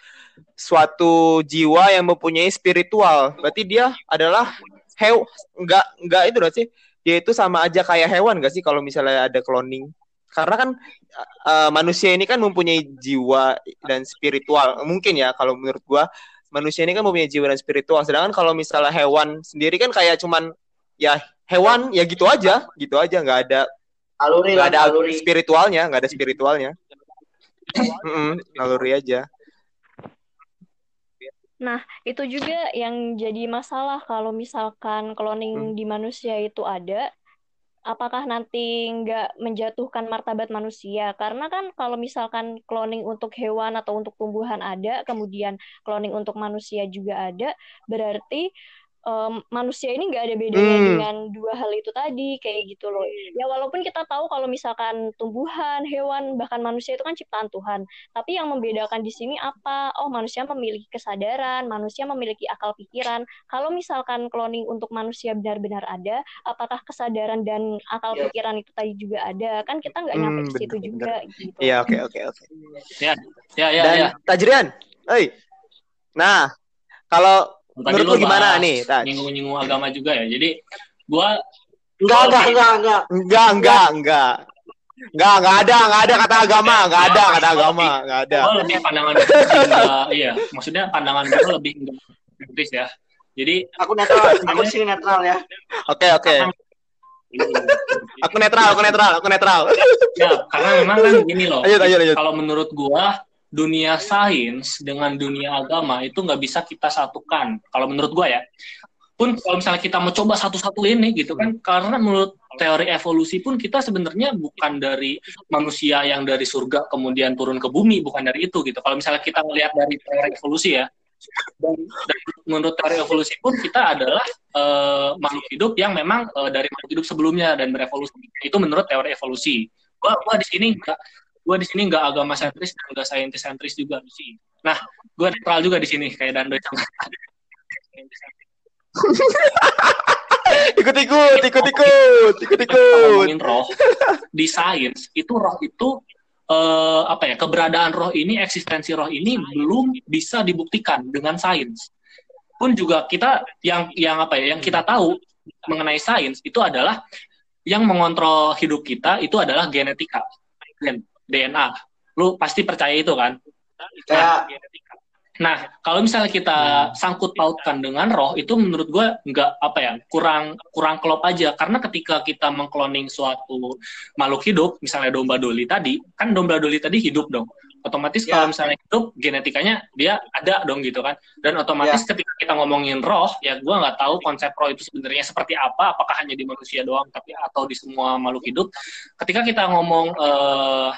suatu jiwa yang mempunyai spiritual. Berarti dia adalah hew enggak enggak itu berarti dia itu sama aja kayak hewan gak sih kalau misalnya ada cloning? Karena kan uh, manusia ini kan mempunyai jiwa dan spiritual mungkin ya kalau menurut gua manusia ini kan mempunyai jiwa dan spiritual sedangkan kalau misalnya hewan sendiri kan kayak cuman ya hewan ya gitu aja gitu aja nggak ada aluri nggak ada aluri. spiritualnya nggak ada spiritualnya naluri aja. Nah, itu juga yang jadi masalah kalau misalkan cloning hmm. di manusia itu ada, apakah nanti nggak menjatuhkan martabat manusia? Karena kan kalau misalkan cloning untuk hewan atau untuk tumbuhan ada, kemudian cloning untuk manusia juga ada, berarti um, manusia ini nggak ada bedanya hmm. dengan dua hal itu tadi kayak gitu loh ya walaupun kita tahu kalau misalkan tumbuhan hewan bahkan manusia itu kan ciptaan Tuhan tapi yang membedakan di sini apa oh manusia memiliki kesadaran manusia memiliki akal pikiran kalau misalkan cloning untuk manusia benar-benar ada apakah kesadaran dan akal yeah. pikiran itu tadi juga ada kan kita nggak nyampe hmm, ke situ juga gitu iya oke oke oke ya ya ya dan ya. Tajrian Hey. Nah, kalau Menurut lu gimana nih? Nyinggung-nyinggung agama juga ya. Jadi gua enggak enggak enggak enggak enggak enggak enggak Enggak, enggak ada, enggak ada kata agama, enggak ada kata agama, enggak ada. Oh, lebih pandangan enggak, iya, maksudnya pandangan gue lebih enggak ya. Jadi aku netral, aku sini netral ya. Oke, oke. aku netral, aku netral, aku netral. Ya, karena memang kan gini loh. Kalau menurut gua dunia sains dengan dunia agama itu nggak bisa kita satukan. Kalau menurut gue ya, pun kalau misalnya kita mau coba satu-satu ini gitu kan, karena menurut teori evolusi pun kita sebenarnya bukan dari manusia yang dari surga kemudian turun ke bumi, bukan dari itu gitu. Kalau misalnya kita melihat dari teori evolusi ya, dan, menurut teori evolusi pun kita adalah uh, makhluk hidup yang memang uh, dari makhluk hidup sebelumnya dan berevolusi. Itu menurut teori evolusi. Gua, gua di sini gue di sini nggak agama sentris dan nggak saintis sentris juga sih nah gue netral juga di sini kayak Dando yang ikut ikut ikut ikut ikut ikut roh di sains itu roh itu uh, apa ya keberadaan roh ini eksistensi roh ini belum bisa dibuktikan dengan sains. Pun juga kita yang yang apa ya yang kita tahu mengenai sains itu adalah yang mengontrol hidup kita itu adalah genetika DNA. Lu pasti percaya itu kan? Nah, nah kalau misalnya kita sangkut pautkan dengan roh, itu menurut gue nggak apa ya kurang kurang klop aja. Karena ketika kita mengkloning suatu makhluk hidup, misalnya domba doli tadi, kan domba doli tadi hidup dong otomatis ya. kalau misalnya hidup genetikanya dia ada dong gitu kan. Dan otomatis ya. ketika kita ngomongin roh ya gue nggak tahu konsep roh itu sebenarnya seperti apa apakah hanya di manusia doang tapi atau di semua makhluk hidup. Ketika kita ngomong uh,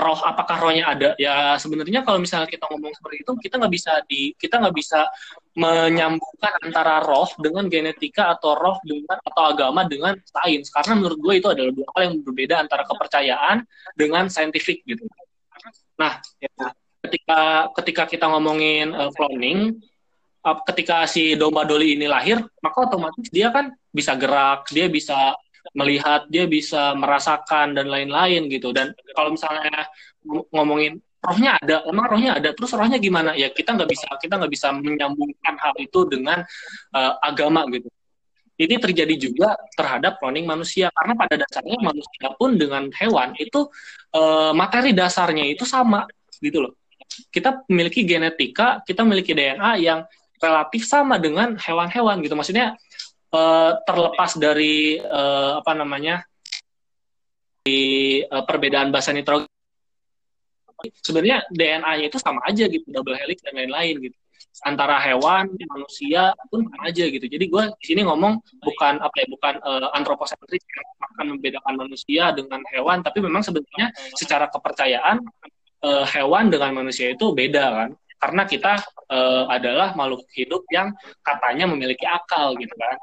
roh apakah rohnya ada? Ya sebenarnya kalau misalnya kita ngomong seperti itu kita nggak bisa di kita nggak bisa menyambungkan antara roh dengan genetika atau roh dengan atau agama dengan sains. Karena menurut gue itu adalah dua hal yang berbeda antara kepercayaan dengan saintifik gitu nah ya, ketika ketika kita ngomongin uh, cloning uh, ketika si domba doli ini lahir maka otomatis dia kan bisa gerak dia bisa melihat dia bisa merasakan dan lain-lain gitu. Dan kalau misalnya ngomongin rohnya ada emang rohnya ada terus rohnya gimana? Ya kita nggak bisa kita nggak bisa menyambungkan hal itu dengan uh, agama gitu ini terjadi juga terhadap cloning manusia. Karena pada dasarnya manusia pun dengan hewan itu uh, materi dasarnya itu sama gitu loh. Kita memiliki genetika kita memiliki DNA yang relatif sama dengan hewan-hewan gitu. Maksudnya uh, terlepas dari uh, apa namanya di uh, perbedaan bahasa nitrogen sebenarnya DNA-nya itu sama aja gitu. Double helix dan lain-lain gitu antara hewan manusia pun sama aja gitu. Jadi gue di sini ngomong bukan apa ya bukan uh, antroposentris yang akan membedakan manusia dengan hewan tapi memang sebenarnya secara kepercayaan uh, hewan dengan manusia itu beda kan. Karena kita uh, adalah makhluk hidup yang katanya memiliki akal gitu kan.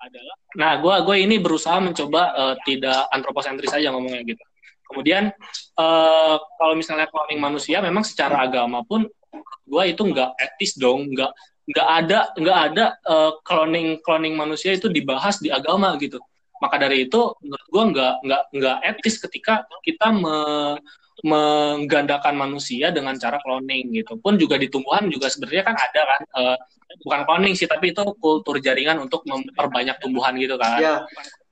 Adalah nah gue gue ini berusaha mencoba uh, tidak antroposentris saja ngomongnya gitu. Kemudian uh, kalau misalnya cloning manusia memang secara agama pun gue itu nggak etis dong nggak nggak ada nggak ada uh, cloning cloning manusia itu dibahas di agama gitu. Maka dari itu menurut gue nggak nggak nggak etis ketika kita me, menggandakan manusia dengan cara cloning gitu. Pun juga di tumbuhan juga sebenarnya kan ada kan uh, bukan cloning sih tapi itu kultur jaringan untuk memperbanyak tumbuhan gitu kan. Yeah.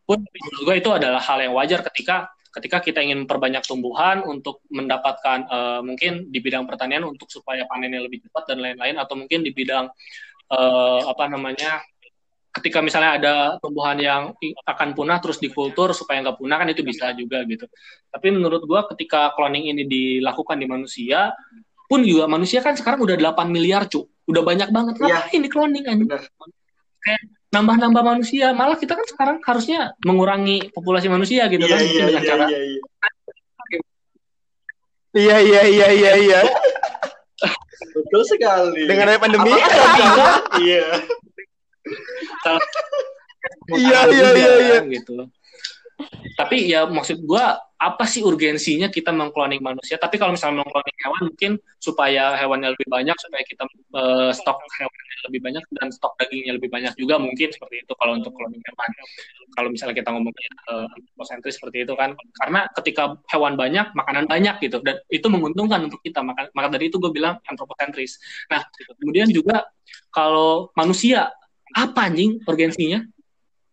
pun menurut gue itu adalah hal yang wajar ketika ketika kita ingin memperbanyak tumbuhan untuk mendapatkan uh, mungkin di bidang pertanian untuk supaya panennya lebih cepat dan lain-lain atau mungkin di bidang uh, apa namanya ketika misalnya ada tumbuhan yang akan punah terus dikultur supaya nggak punah kan itu bisa juga gitu. Tapi menurut gua ketika cloning ini dilakukan di manusia pun juga manusia kan sekarang udah 8 miliar cu udah banyak banget Iya. ngapain di cloning aja Benar. kayak nambah-nambah manusia malah kita kan sekarang harusnya mengurangi populasi manusia gitu Iya kan iya mungkin dengan iya cara iya. iya. Iya iya iya iya iya. Betul sekali. Dengan ada pandemi. Iya. Iya, iya, iya, iya. gitu tapi ya maksud gua apa sih urgensinya kita mengkloning manusia? Tapi kalau misalnya mengkloning hewan mungkin supaya hewannya lebih banyak supaya kita eh, stok hewannya lebih banyak dan stok dagingnya lebih banyak juga mungkin seperti itu kalau untuk cloning hewan. Kalau misalnya kita ngomongin uh, antroposentris seperti itu kan. Karena ketika hewan banyak makanan banyak gitu. Dan itu menguntungkan untuk kita. Maka, maka dari itu gue bilang antroposentris. Nah kemudian juga kalau manusia apa anjing urgensinya?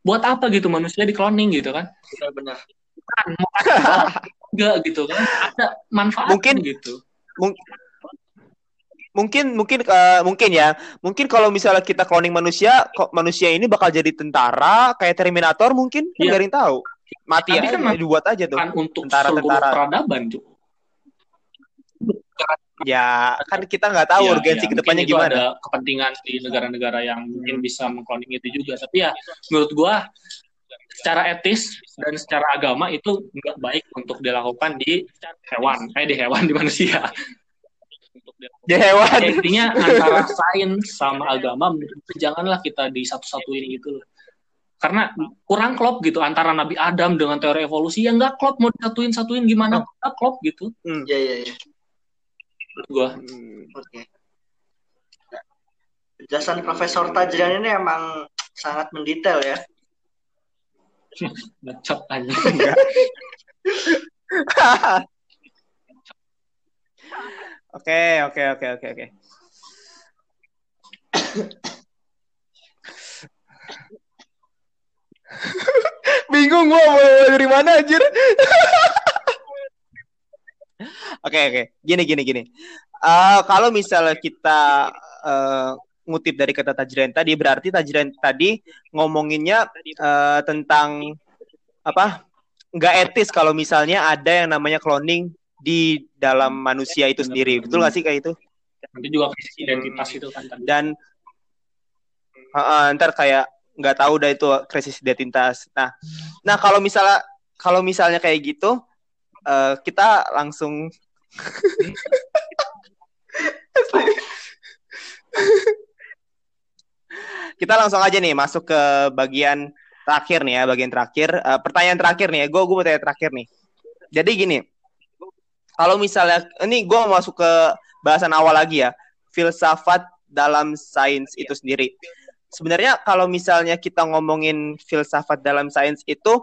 Buat apa gitu manusia di cloning gitu kan? Benar-benar. Kan mau enggak gitu kan? Ada manfaat Mungkin- gitu. mungkin mungkin eh, mungkin ya. Mungkin kalau misalnya kita cloning manusia kok manusia ini bakal jadi tentara kayak Terminator mungkin? Iya. nggak tahu. Mati Tapi aja kan dibuat aja tuh. kan untuk Tentara- tentara. peradaban Cuk. ya kan kita nggak tahu Ya, urgensi ya, ke depannya gimana. ada kepentingan di negara-negara yang mungkin bisa mengkloning itu juga. Tapi ya menurut gua secara etis dan secara agama itu nggak baik untuk dilakukan di hewan eh di hewan di manusia di hewan Ya, intinya antara sains sama agama janganlah kita di satu-satuin gitu loh karena kurang klop gitu antara Nabi Adam dengan teori evolusi ya nggak klop mau disatuin satuin gimana nggak klop gitu Iya iya iya. menurut gua Hmm. Oke. Penjelasan Profesor Tajrian ini emang sangat mendetail ya. Bacot aja Oke, oke, oke, oke, oke. Bingung gua mau mulai dari mana anjir. Oke, oke. Gini, gini, gini. Eh, kalau misalnya kita eh, ngutip dari kata Tajrian tadi, berarti Tajrian tadi ngomonginnya eh, tentang apa? Nggak etis kalau misalnya ada yang namanya cloning di dalam manusia itu sendiri. Betul nggak sih kayak itu? nanti juga identitas itu kan Dan uh, ntar kayak nggak tahu dah itu krisis identitas. Nah, nah kalau misalnya kalau misalnya kayak gitu, eh, kita langsung kita langsung aja nih masuk ke bagian terakhir nih ya, bagian terakhir. Eh, pertanyaan terakhir nih ya, gue gue tanya terakhir nih. Jadi gini, kalau misalnya ini gue masuk ke bahasan awal lagi ya, filsafat dalam sains itu sendiri. Sebenarnya kalau misalnya kita ngomongin filsafat dalam sains itu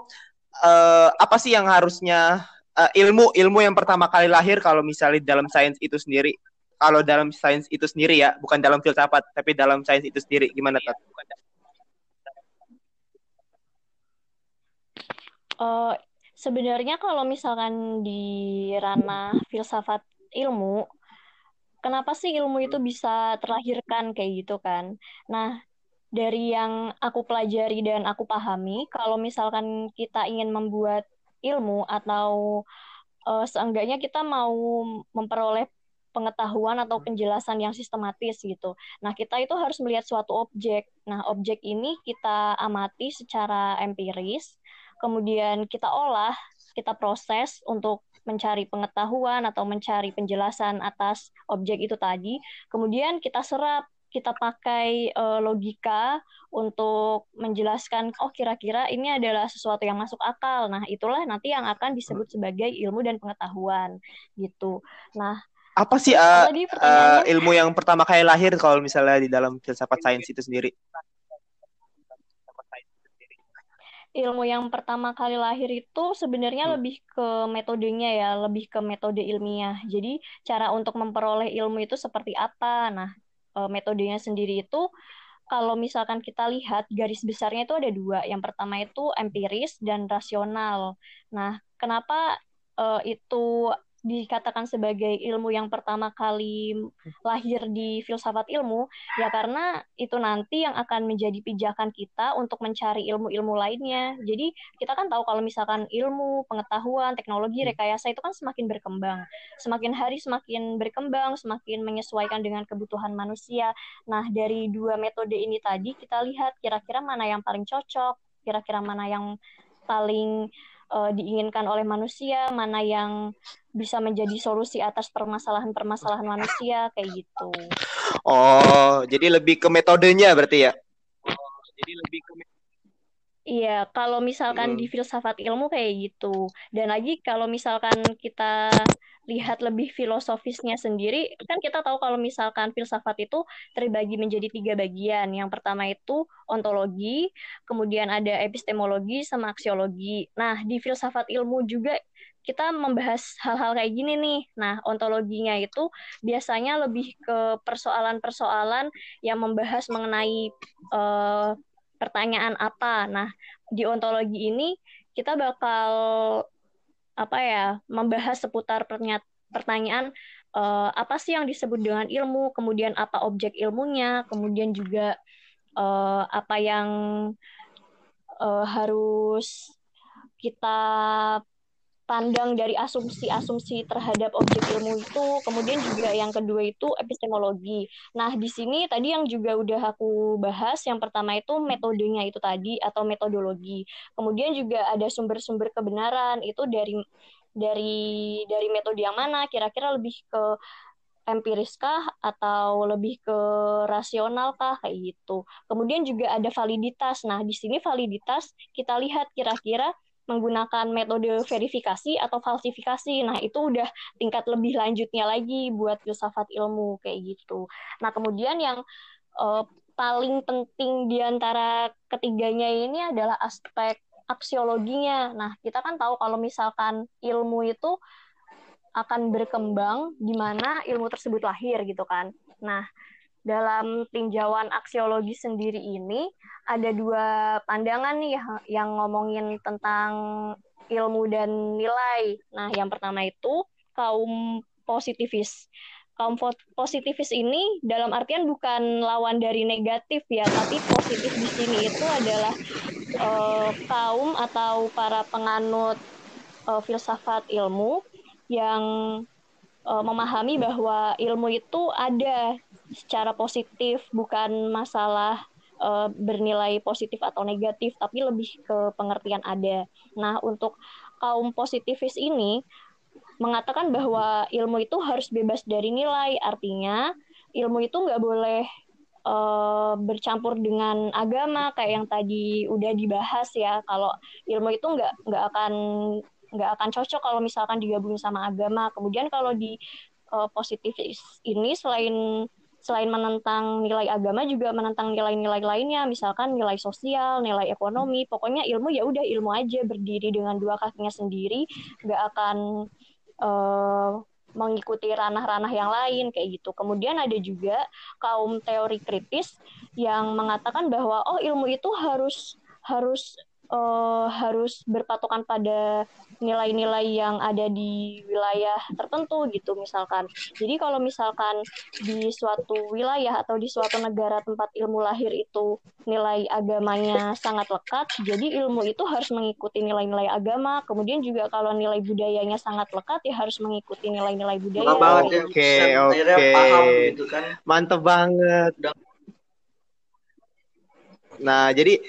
eh, apa sih yang harusnya eh, ilmu ilmu yang pertama kali lahir kalau misalnya dalam sains itu sendiri? Kalau dalam sains itu sendiri ya, bukan dalam filsafat, tapi dalam sains itu sendiri gimana Tat? Eh, sebenarnya kalau misalkan di ranah filsafat ilmu, kenapa sih ilmu itu bisa terlahirkan kayak gitu kan? Nah, dari yang aku pelajari dan aku pahami, kalau misalkan kita ingin membuat ilmu atau eh, seenggaknya kita mau memperoleh pengetahuan atau penjelasan yang sistematis gitu. Nah, kita itu harus melihat suatu objek. Nah, objek ini kita amati secara empiris, kemudian kita olah, kita proses untuk mencari pengetahuan atau mencari penjelasan atas objek itu tadi. Kemudian kita serap, kita pakai eh, logika untuk menjelaskan, oh kira-kira ini adalah sesuatu yang masuk akal. Nah, itulah nanti yang akan disebut sebagai ilmu dan pengetahuan gitu. Nah, Apa sih pertanyaannya? eh, ilmu yang pertama kali lahir kalau misalnya di dalam filsafat sains itu sendiri? ilmu yang pertama kali lahir itu sebenarnya Hmm. lebih ke metodenya ya, lebih ke metode ilmiah. Jadi cara untuk memperoleh ilmu itu seperti apa? Nah, eh, metodenya sendiri itu kalau misalkan kita lihat garis besarnya itu ada dua. Yang pertama itu empiris dan rasional. Nah, kenapa itu dikatakan sebagai ilmu yang pertama kali lahir di filsafat ilmu ya karena itu nanti yang akan menjadi pijakan kita untuk mencari ilmu-ilmu lainnya. Jadi kita kan tahu kalau misalkan ilmu, pengetahuan, teknologi, hmm. rekayasa itu kan semakin berkembang. Semakin hari semakin berkembang, semakin menyesuaikan dengan kebutuhan manusia. Nah, dari dua metode ini tadi kita lihat kira-kira mana yang paling cocok, kira-kira mana yang paling uh, diinginkan oleh manusia, mana yang bisa menjadi solusi atas permasalahan-permasalahan manusia kayak gitu. Oh, jadi lebih ke metodenya berarti ya? Oh, jadi lebih ke Iya, kalau misalkan hmm. di filsafat ilmu kayak gitu. Dan lagi kalau misalkan kita lihat lebih filosofisnya sendiri, kan kita tahu kalau misalkan filsafat itu terbagi menjadi tiga bagian. Yang pertama itu ontologi, kemudian ada epistemologi sama aksiologi. Nah, di filsafat ilmu juga kita membahas hal-hal kayak gini nih. Nah, ontologinya itu biasanya lebih ke persoalan-persoalan yang membahas mengenai uh, pertanyaan apa. Nah, di ontologi ini kita bakal apa ya, membahas seputar pertanyaan uh, apa sih yang disebut dengan ilmu, kemudian apa objek ilmunya, kemudian juga uh, apa yang uh, harus kita pandang dari asumsi-asumsi terhadap objek ilmu itu. Kemudian juga yang kedua itu epistemologi. Nah, di sini tadi yang juga udah aku bahas, yang pertama itu metodenya itu tadi atau metodologi. Kemudian juga ada sumber-sumber kebenaran itu dari dari dari metode yang mana kira-kira lebih ke empiriskah atau lebih ke rasional kah kayak gitu. Kemudian juga ada validitas. Nah, di sini validitas kita lihat kira-kira menggunakan metode verifikasi atau falsifikasi. Nah, itu udah tingkat lebih lanjutnya lagi buat filsafat ilmu kayak gitu. Nah, kemudian yang uh, paling penting di antara ketiganya ini adalah aspek aksiologinya. Nah, kita kan tahu kalau misalkan ilmu itu akan berkembang di mana ilmu tersebut lahir gitu kan. Nah, dalam tinjauan aksiologi sendiri ini ada dua pandangan nih yang ngomongin tentang ilmu dan nilai. Nah, yang pertama itu kaum positivis. Kaum positivis ini dalam artian bukan lawan dari negatif ya, tapi positif di sini itu adalah uh, kaum atau para penganut uh, filsafat ilmu yang uh, memahami bahwa ilmu itu ada secara positif, bukan masalah uh, bernilai positif atau negatif, tapi lebih ke pengertian ada. Nah, untuk kaum positivis ini mengatakan bahwa ilmu itu harus bebas dari nilai, artinya ilmu itu nggak boleh uh, bercampur dengan agama kayak yang tadi udah dibahas ya. Kalau ilmu itu nggak nggak akan nggak akan cocok kalau misalkan digabung sama agama. Kemudian kalau di uh, positivis ini selain selain menentang nilai agama juga menentang nilai-nilai lainnya misalkan nilai sosial nilai ekonomi pokoknya ilmu ya udah ilmu aja berdiri dengan dua kakinya sendiri nggak akan uh, mengikuti ranah-ranah yang lain kayak gitu. Kemudian ada juga kaum teori kritis yang mengatakan bahwa oh ilmu itu harus harus uh, harus berpatokan pada nilai-nilai yang ada di wilayah tertentu gitu misalkan. Jadi kalau misalkan di suatu wilayah atau di suatu negara tempat ilmu lahir itu nilai agamanya sangat lekat, jadi ilmu itu harus mengikuti nilai-nilai agama. Kemudian juga kalau nilai budayanya sangat lekat ya harus mengikuti nilai-nilai budaya. Oke, oke. Gitu kan. Mantep banget. Nah, jadi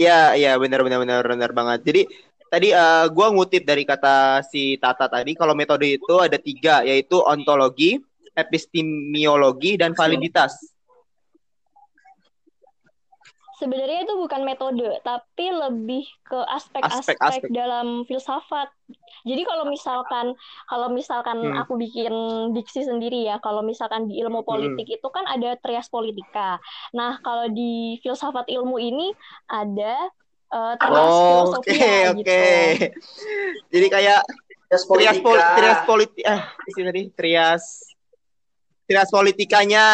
Iya, iya benar benar benar benar banget. Jadi tadi uh, eh, gue ngutip dari kata si Tata tadi, kalau metode itu ada tiga, yaitu ontologi, epistemiologi, dan validitas. Sebenarnya itu bukan metode, tapi lebih ke aspek-aspek dalam filsafat. Jadi kalau misalkan kalau misalkan hmm. aku bikin diksi sendiri ya, kalau misalkan di ilmu politik hmm. itu kan ada trias politika. Nah, kalau di filsafat ilmu ini ada uh, trias oh, filosofia okay, gitu. Oke, okay. Jadi kayak trias politika. Trias, pol trias politik eh tadi trias trias politikanya.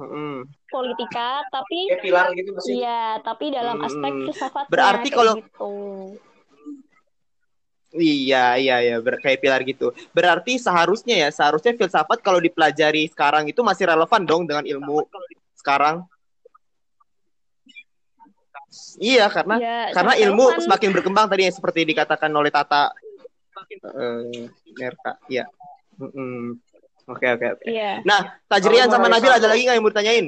Hmm politika tapi Kayak pilar gitu Iya, tapi dalam hmm. aspek filsafatnya Berarti kalau gitu. Iya, iya, iya, ber kayak pilar gitu. Berarti seharusnya ya, seharusnya filsafat kalau dipelajari sekarang itu masih relevan dong dengan ilmu sekarang. Iya, karena Ya, karena ilmu relevan. semakin berkembang tadi yang seperti dikatakan oleh Tata Merka. Iya. Mm-mm. Oke, oke, oke. Iya. Nah, Tajrian sama Nabil ada lagi nggak yang mau ditanyain?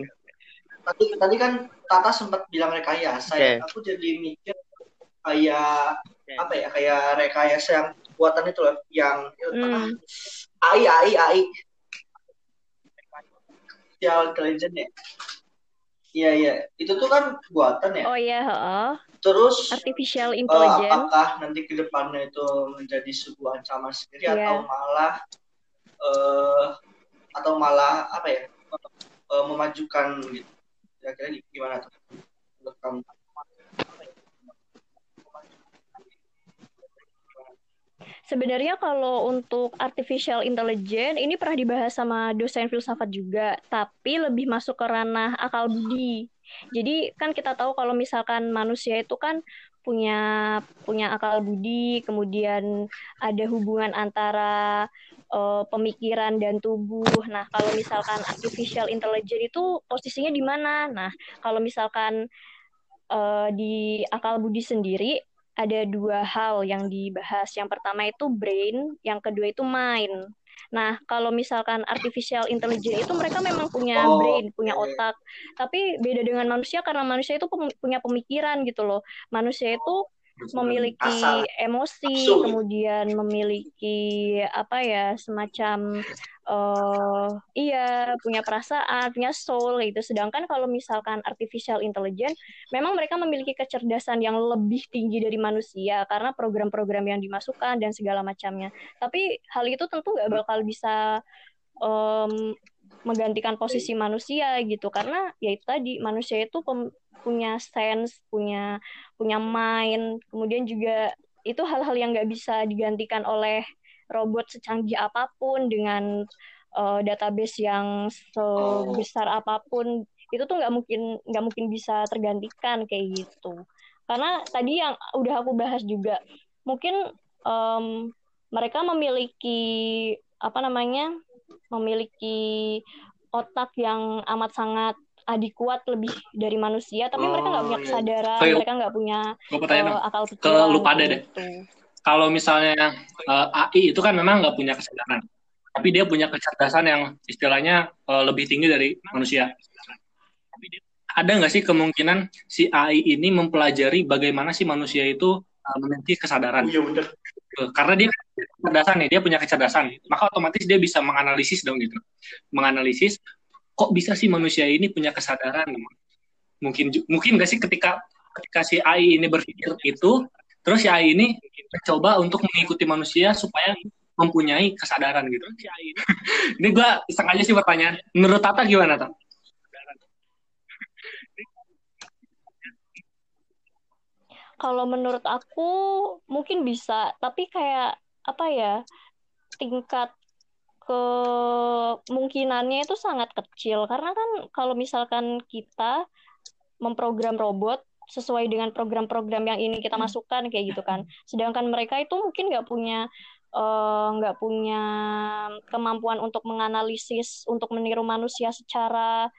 Tadi tadi kan Tata sempat bilang rekayasa. ya. Oke. Aku jadi mikir kayak apa ya kayak rekayasa yang buatan itu loh yang Hmm. AI AI AI artificial intelligence ya. Iya iya itu tuh kan buatan ya. Oh iya, heeh. Terus Artificial eh, intelligence. apakah nanti ke depannya itu menjadi sebuah ancaman sendiri Iya. atau malah eh atau malah apa ya eh, memajukan gitu kira-kira gimana tuh menurut kamu Sebenarnya kalau untuk artificial intelligence ini pernah dibahas sama dosen filsafat juga, tapi lebih masuk ke ranah akal budi. Jadi kan kita tahu kalau misalkan manusia itu kan punya punya akal budi, kemudian ada hubungan antara eh, pemikiran dan tubuh. Nah, kalau misalkan artificial intelligence itu posisinya di mana? Nah, kalau misalkan eh, di akal budi sendiri ada dua hal yang dibahas. Yang pertama itu brain, yang kedua itu mind. Nah, kalau misalkan artificial intelligence itu mereka memang punya Oh, brain, punya otak. Tapi beda dengan manusia karena manusia itu punya pemikiran gitu loh. Manusia itu memiliki Asal. emosi, Nafsu. kemudian memiliki apa ya, semacam eh iya, punya perasaan, punya soul gitu. Sedangkan kalau misalkan artificial intelligence memang mereka memiliki kecerdasan yang lebih tinggi dari manusia karena program-program yang dimasukkan dan segala macamnya. Tapi hal itu tentu nggak bakal bisa em, menggantikan posisi manusia gitu. Karena ya itu tadi manusia itu punya sense, punya punya mind, kemudian juga itu hal-hal yang nggak bisa digantikan oleh robot secanggih apa pun dengan eh, database yang sebesar apa pun. Itu tuh nggak mungkin nggak mungkin bisa tergantikan kayak gitu. Karena tadi yang udah aku bahas juga mungkin em, mereka memiliki apa namanya memiliki otak yang amat sangat adik kuat lebih dari manusia tapi mereka nggak punya Oh, iya. kesadaran Kayak- mereka nggak punya dong. akal Ke pikiran lu pada deh. gitu. Kalau misalnya eh, AI itu kan memang nggak punya kesadaran, tapi dia punya kecerdasan yang istilahnya eh, lebih tinggi dari manusia. Ada nggak sih kemungkinan si AI ini mempelajari bagaimana sih manusia itu eh, memiliki kesadaran? iya bener Karena dia kecerdasan nih, dia punya kecerdasan, maka otomatis dia bisa menganalisis dong gitu. Menganalisis kok bisa sih manusia ini punya kesadaran? Mungkin mungkin nggak sih ketika ketika si AI ini berpikir itu, terus si AI ini mencoba untuk mengikuti manusia supaya mempunyai kesadaran gitu. ini gua iseng aja sih pertanyaan. Menurut Tata gimana, Tata? Kalau menurut aku mungkin bisa, tapi kayak apa ya tingkat kemungkinannya itu sangat kecil. Karena kan kalau misalkan kita memprogram robot sesuai dengan program-program yang ini kita masukkan kayak gitu kan, sedangkan mereka itu mungkin nggak punya eh, nggak punya kemampuan untuk menganalisis untuk meniru manusia secara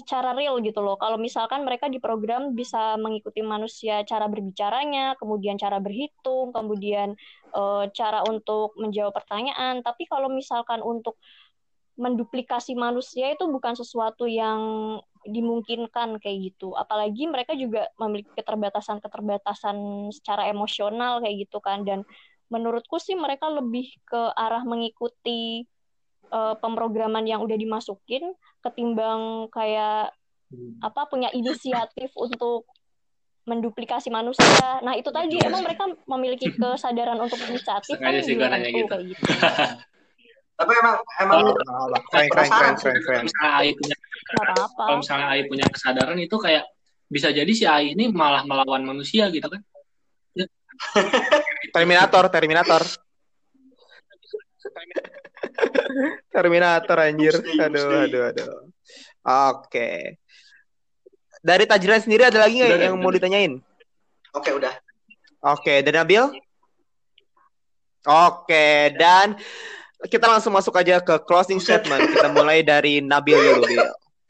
secara real gitu loh. Kalau misalkan mereka diprogram bisa mengikuti manusia cara berbicaranya, kemudian cara berhitung, kemudian eh, cara untuk menjawab pertanyaan. Tapi kalau misalkan untuk menduplikasi manusia itu bukan sesuatu yang dimungkinkan kayak gitu. Apalagi mereka juga memiliki keterbatasan-keterbatasan secara emosional kayak gitu kan. Dan menurutku sih mereka lebih ke arah mengikuti eh, pemrograman yang udah dimasukin ketimbang kayak apa punya inisiatif untuk menduplikasi manusia. Nah, itu tadi emang mereka memiliki kesadaran untuk inisiatif kan sih belum nanya gitu. kayak gitu. tapi emang emang Keren, keren, keren, keren, Kalau keren. misalnya AI punya Nggak apa-apa. kalau misalnya AI punya kesadaran itu kayak bisa jadi si AI ini malah melawan manusia gitu kan? Terminator, Terminator. Terminator anjir. Aduh, aduh, aduh. Oke. Dari Tajrian sendiri ada lagi nggak yang udah, mau udah. ditanyain? oke udah Oke, dari Nabil? Oke, dan kita langsung masuk aja ke closing statement. Kita mulai dari Nabil dulu, Bil.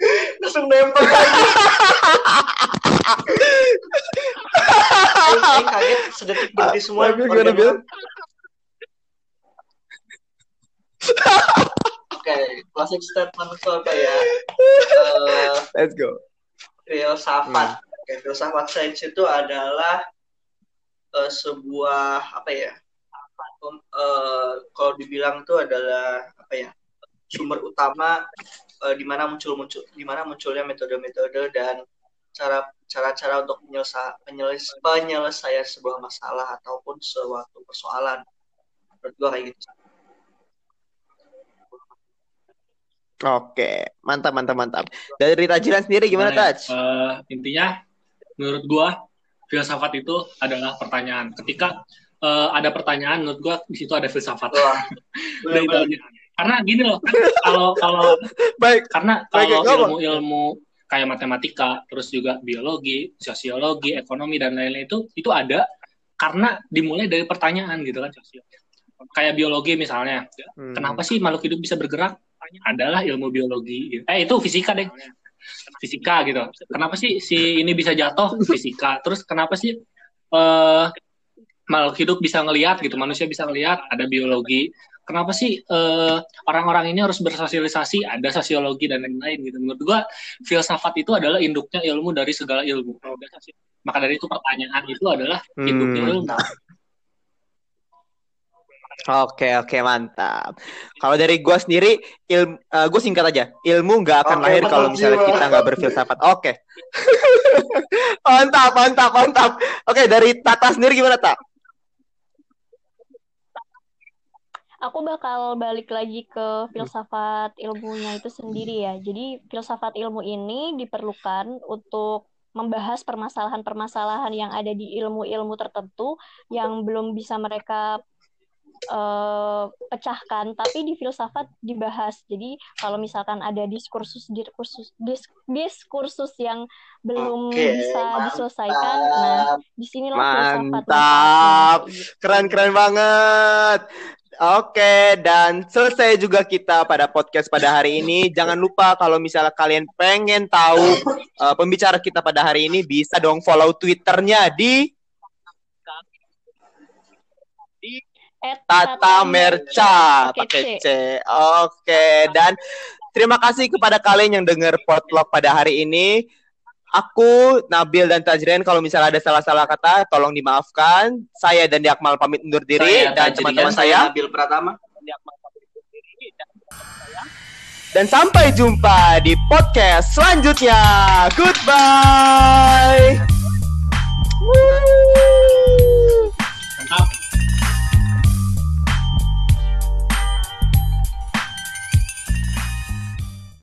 Langsung nempel lagi. Kaget sedetik berhenti semua. Nabil gimana, Bil? Oke, closing statement apa ya? Eh, Let's go. filsafat. Oke, filsafat sains itu adalah eh, sebuah apa ya? Eh, kalau dibilang itu adalah apa ya? Sumber utama eh, di mana muncul muncul di mana munculnya metode-metode dan cara cara-cara untuk penyelesa, penyeles- penyelesaian sebuah masalah ataupun suatu persoalan. Menurut gua kayak gitu. Oke, mantap, mantap, mantap. Dari Tajiran sendiri gimana, ya? Taj? Eh, intinya menurut gua filsafat itu adalah pertanyaan. Ketika eh, ada pertanyaan, menurut gua di situ ada filsafat. Wah, aja. Karena gini loh, kalau kalau Baik, karena kalau ilmu-ilmu kayak matematika, terus juga biologi, sosiologi, ekonomi dan lain-lain itu itu ada karena dimulai dari pertanyaan gitu kan. Kayak biologi misalnya, Hmm. kenapa sih makhluk hidup bisa bergerak? Adalah ilmu biologi. Eh itu fisika deh. Fisika gitu. Kenapa sih si ini bisa jatuh? Fisika. Terus kenapa sih eh makhluk hidup bisa ngelihat gitu, manusia bisa ngelihat? Ada biologi. Kenapa sih eh, orang-orang ini harus bersosialisasi? Ada sosiologi dan lain-lain gitu. Menurut gua filsafat itu adalah induknya ilmu dari segala ilmu. Maka dari itu pertanyaan itu adalah induknya Hmm. Oke, oke, mantap. Kalau dari gua sendiri, ilmu, gue singkat aja. Ilmu nggak akan Oke, lahir kalau misalnya jiwa. kita nggak berfilsafat. Oke. mantap, mantap, mantap. Oke, dari Tata sendiri gimana, Tak? Aku bakal balik lagi ke filsafat ilmunya itu sendiri ya. Jadi filsafat ilmu ini diperlukan untuk membahas permasalahan-permasalahan yang ada di ilmu-ilmu tertentu yang belum bisa mereka eh, pecahkan, tapi di filsafat dibahas. Jadi kalau misalkan ada diskursus diskursus dis- diskursus yang belum Oke, bisa mantap. diselesaikan, nah di sinilah filsafat Mantap. manfaatnya. Keren, keren banget. Oke, dan selesai juga kita pada podcast pada hari ini. Jangan lupa kalau misalnya kalian pengen tahu eh, pembicara kita pada hari ini, bisa dong follow Twitternya di Tata, Merca pakai C. Oke, dan terima kasih kepada kalian yang dengar potlog pada hari ini. Aku, Nabil dan Tajren, kalau misalnya ada salah-salah kata, tolong dimaafkan. Saya dan Diakmal pamit undur diri saya, dan teman-teman saya, saya Nabil Pratama. Dan sampai jumpa di podcast selanjutnya. Goodbye. Woo.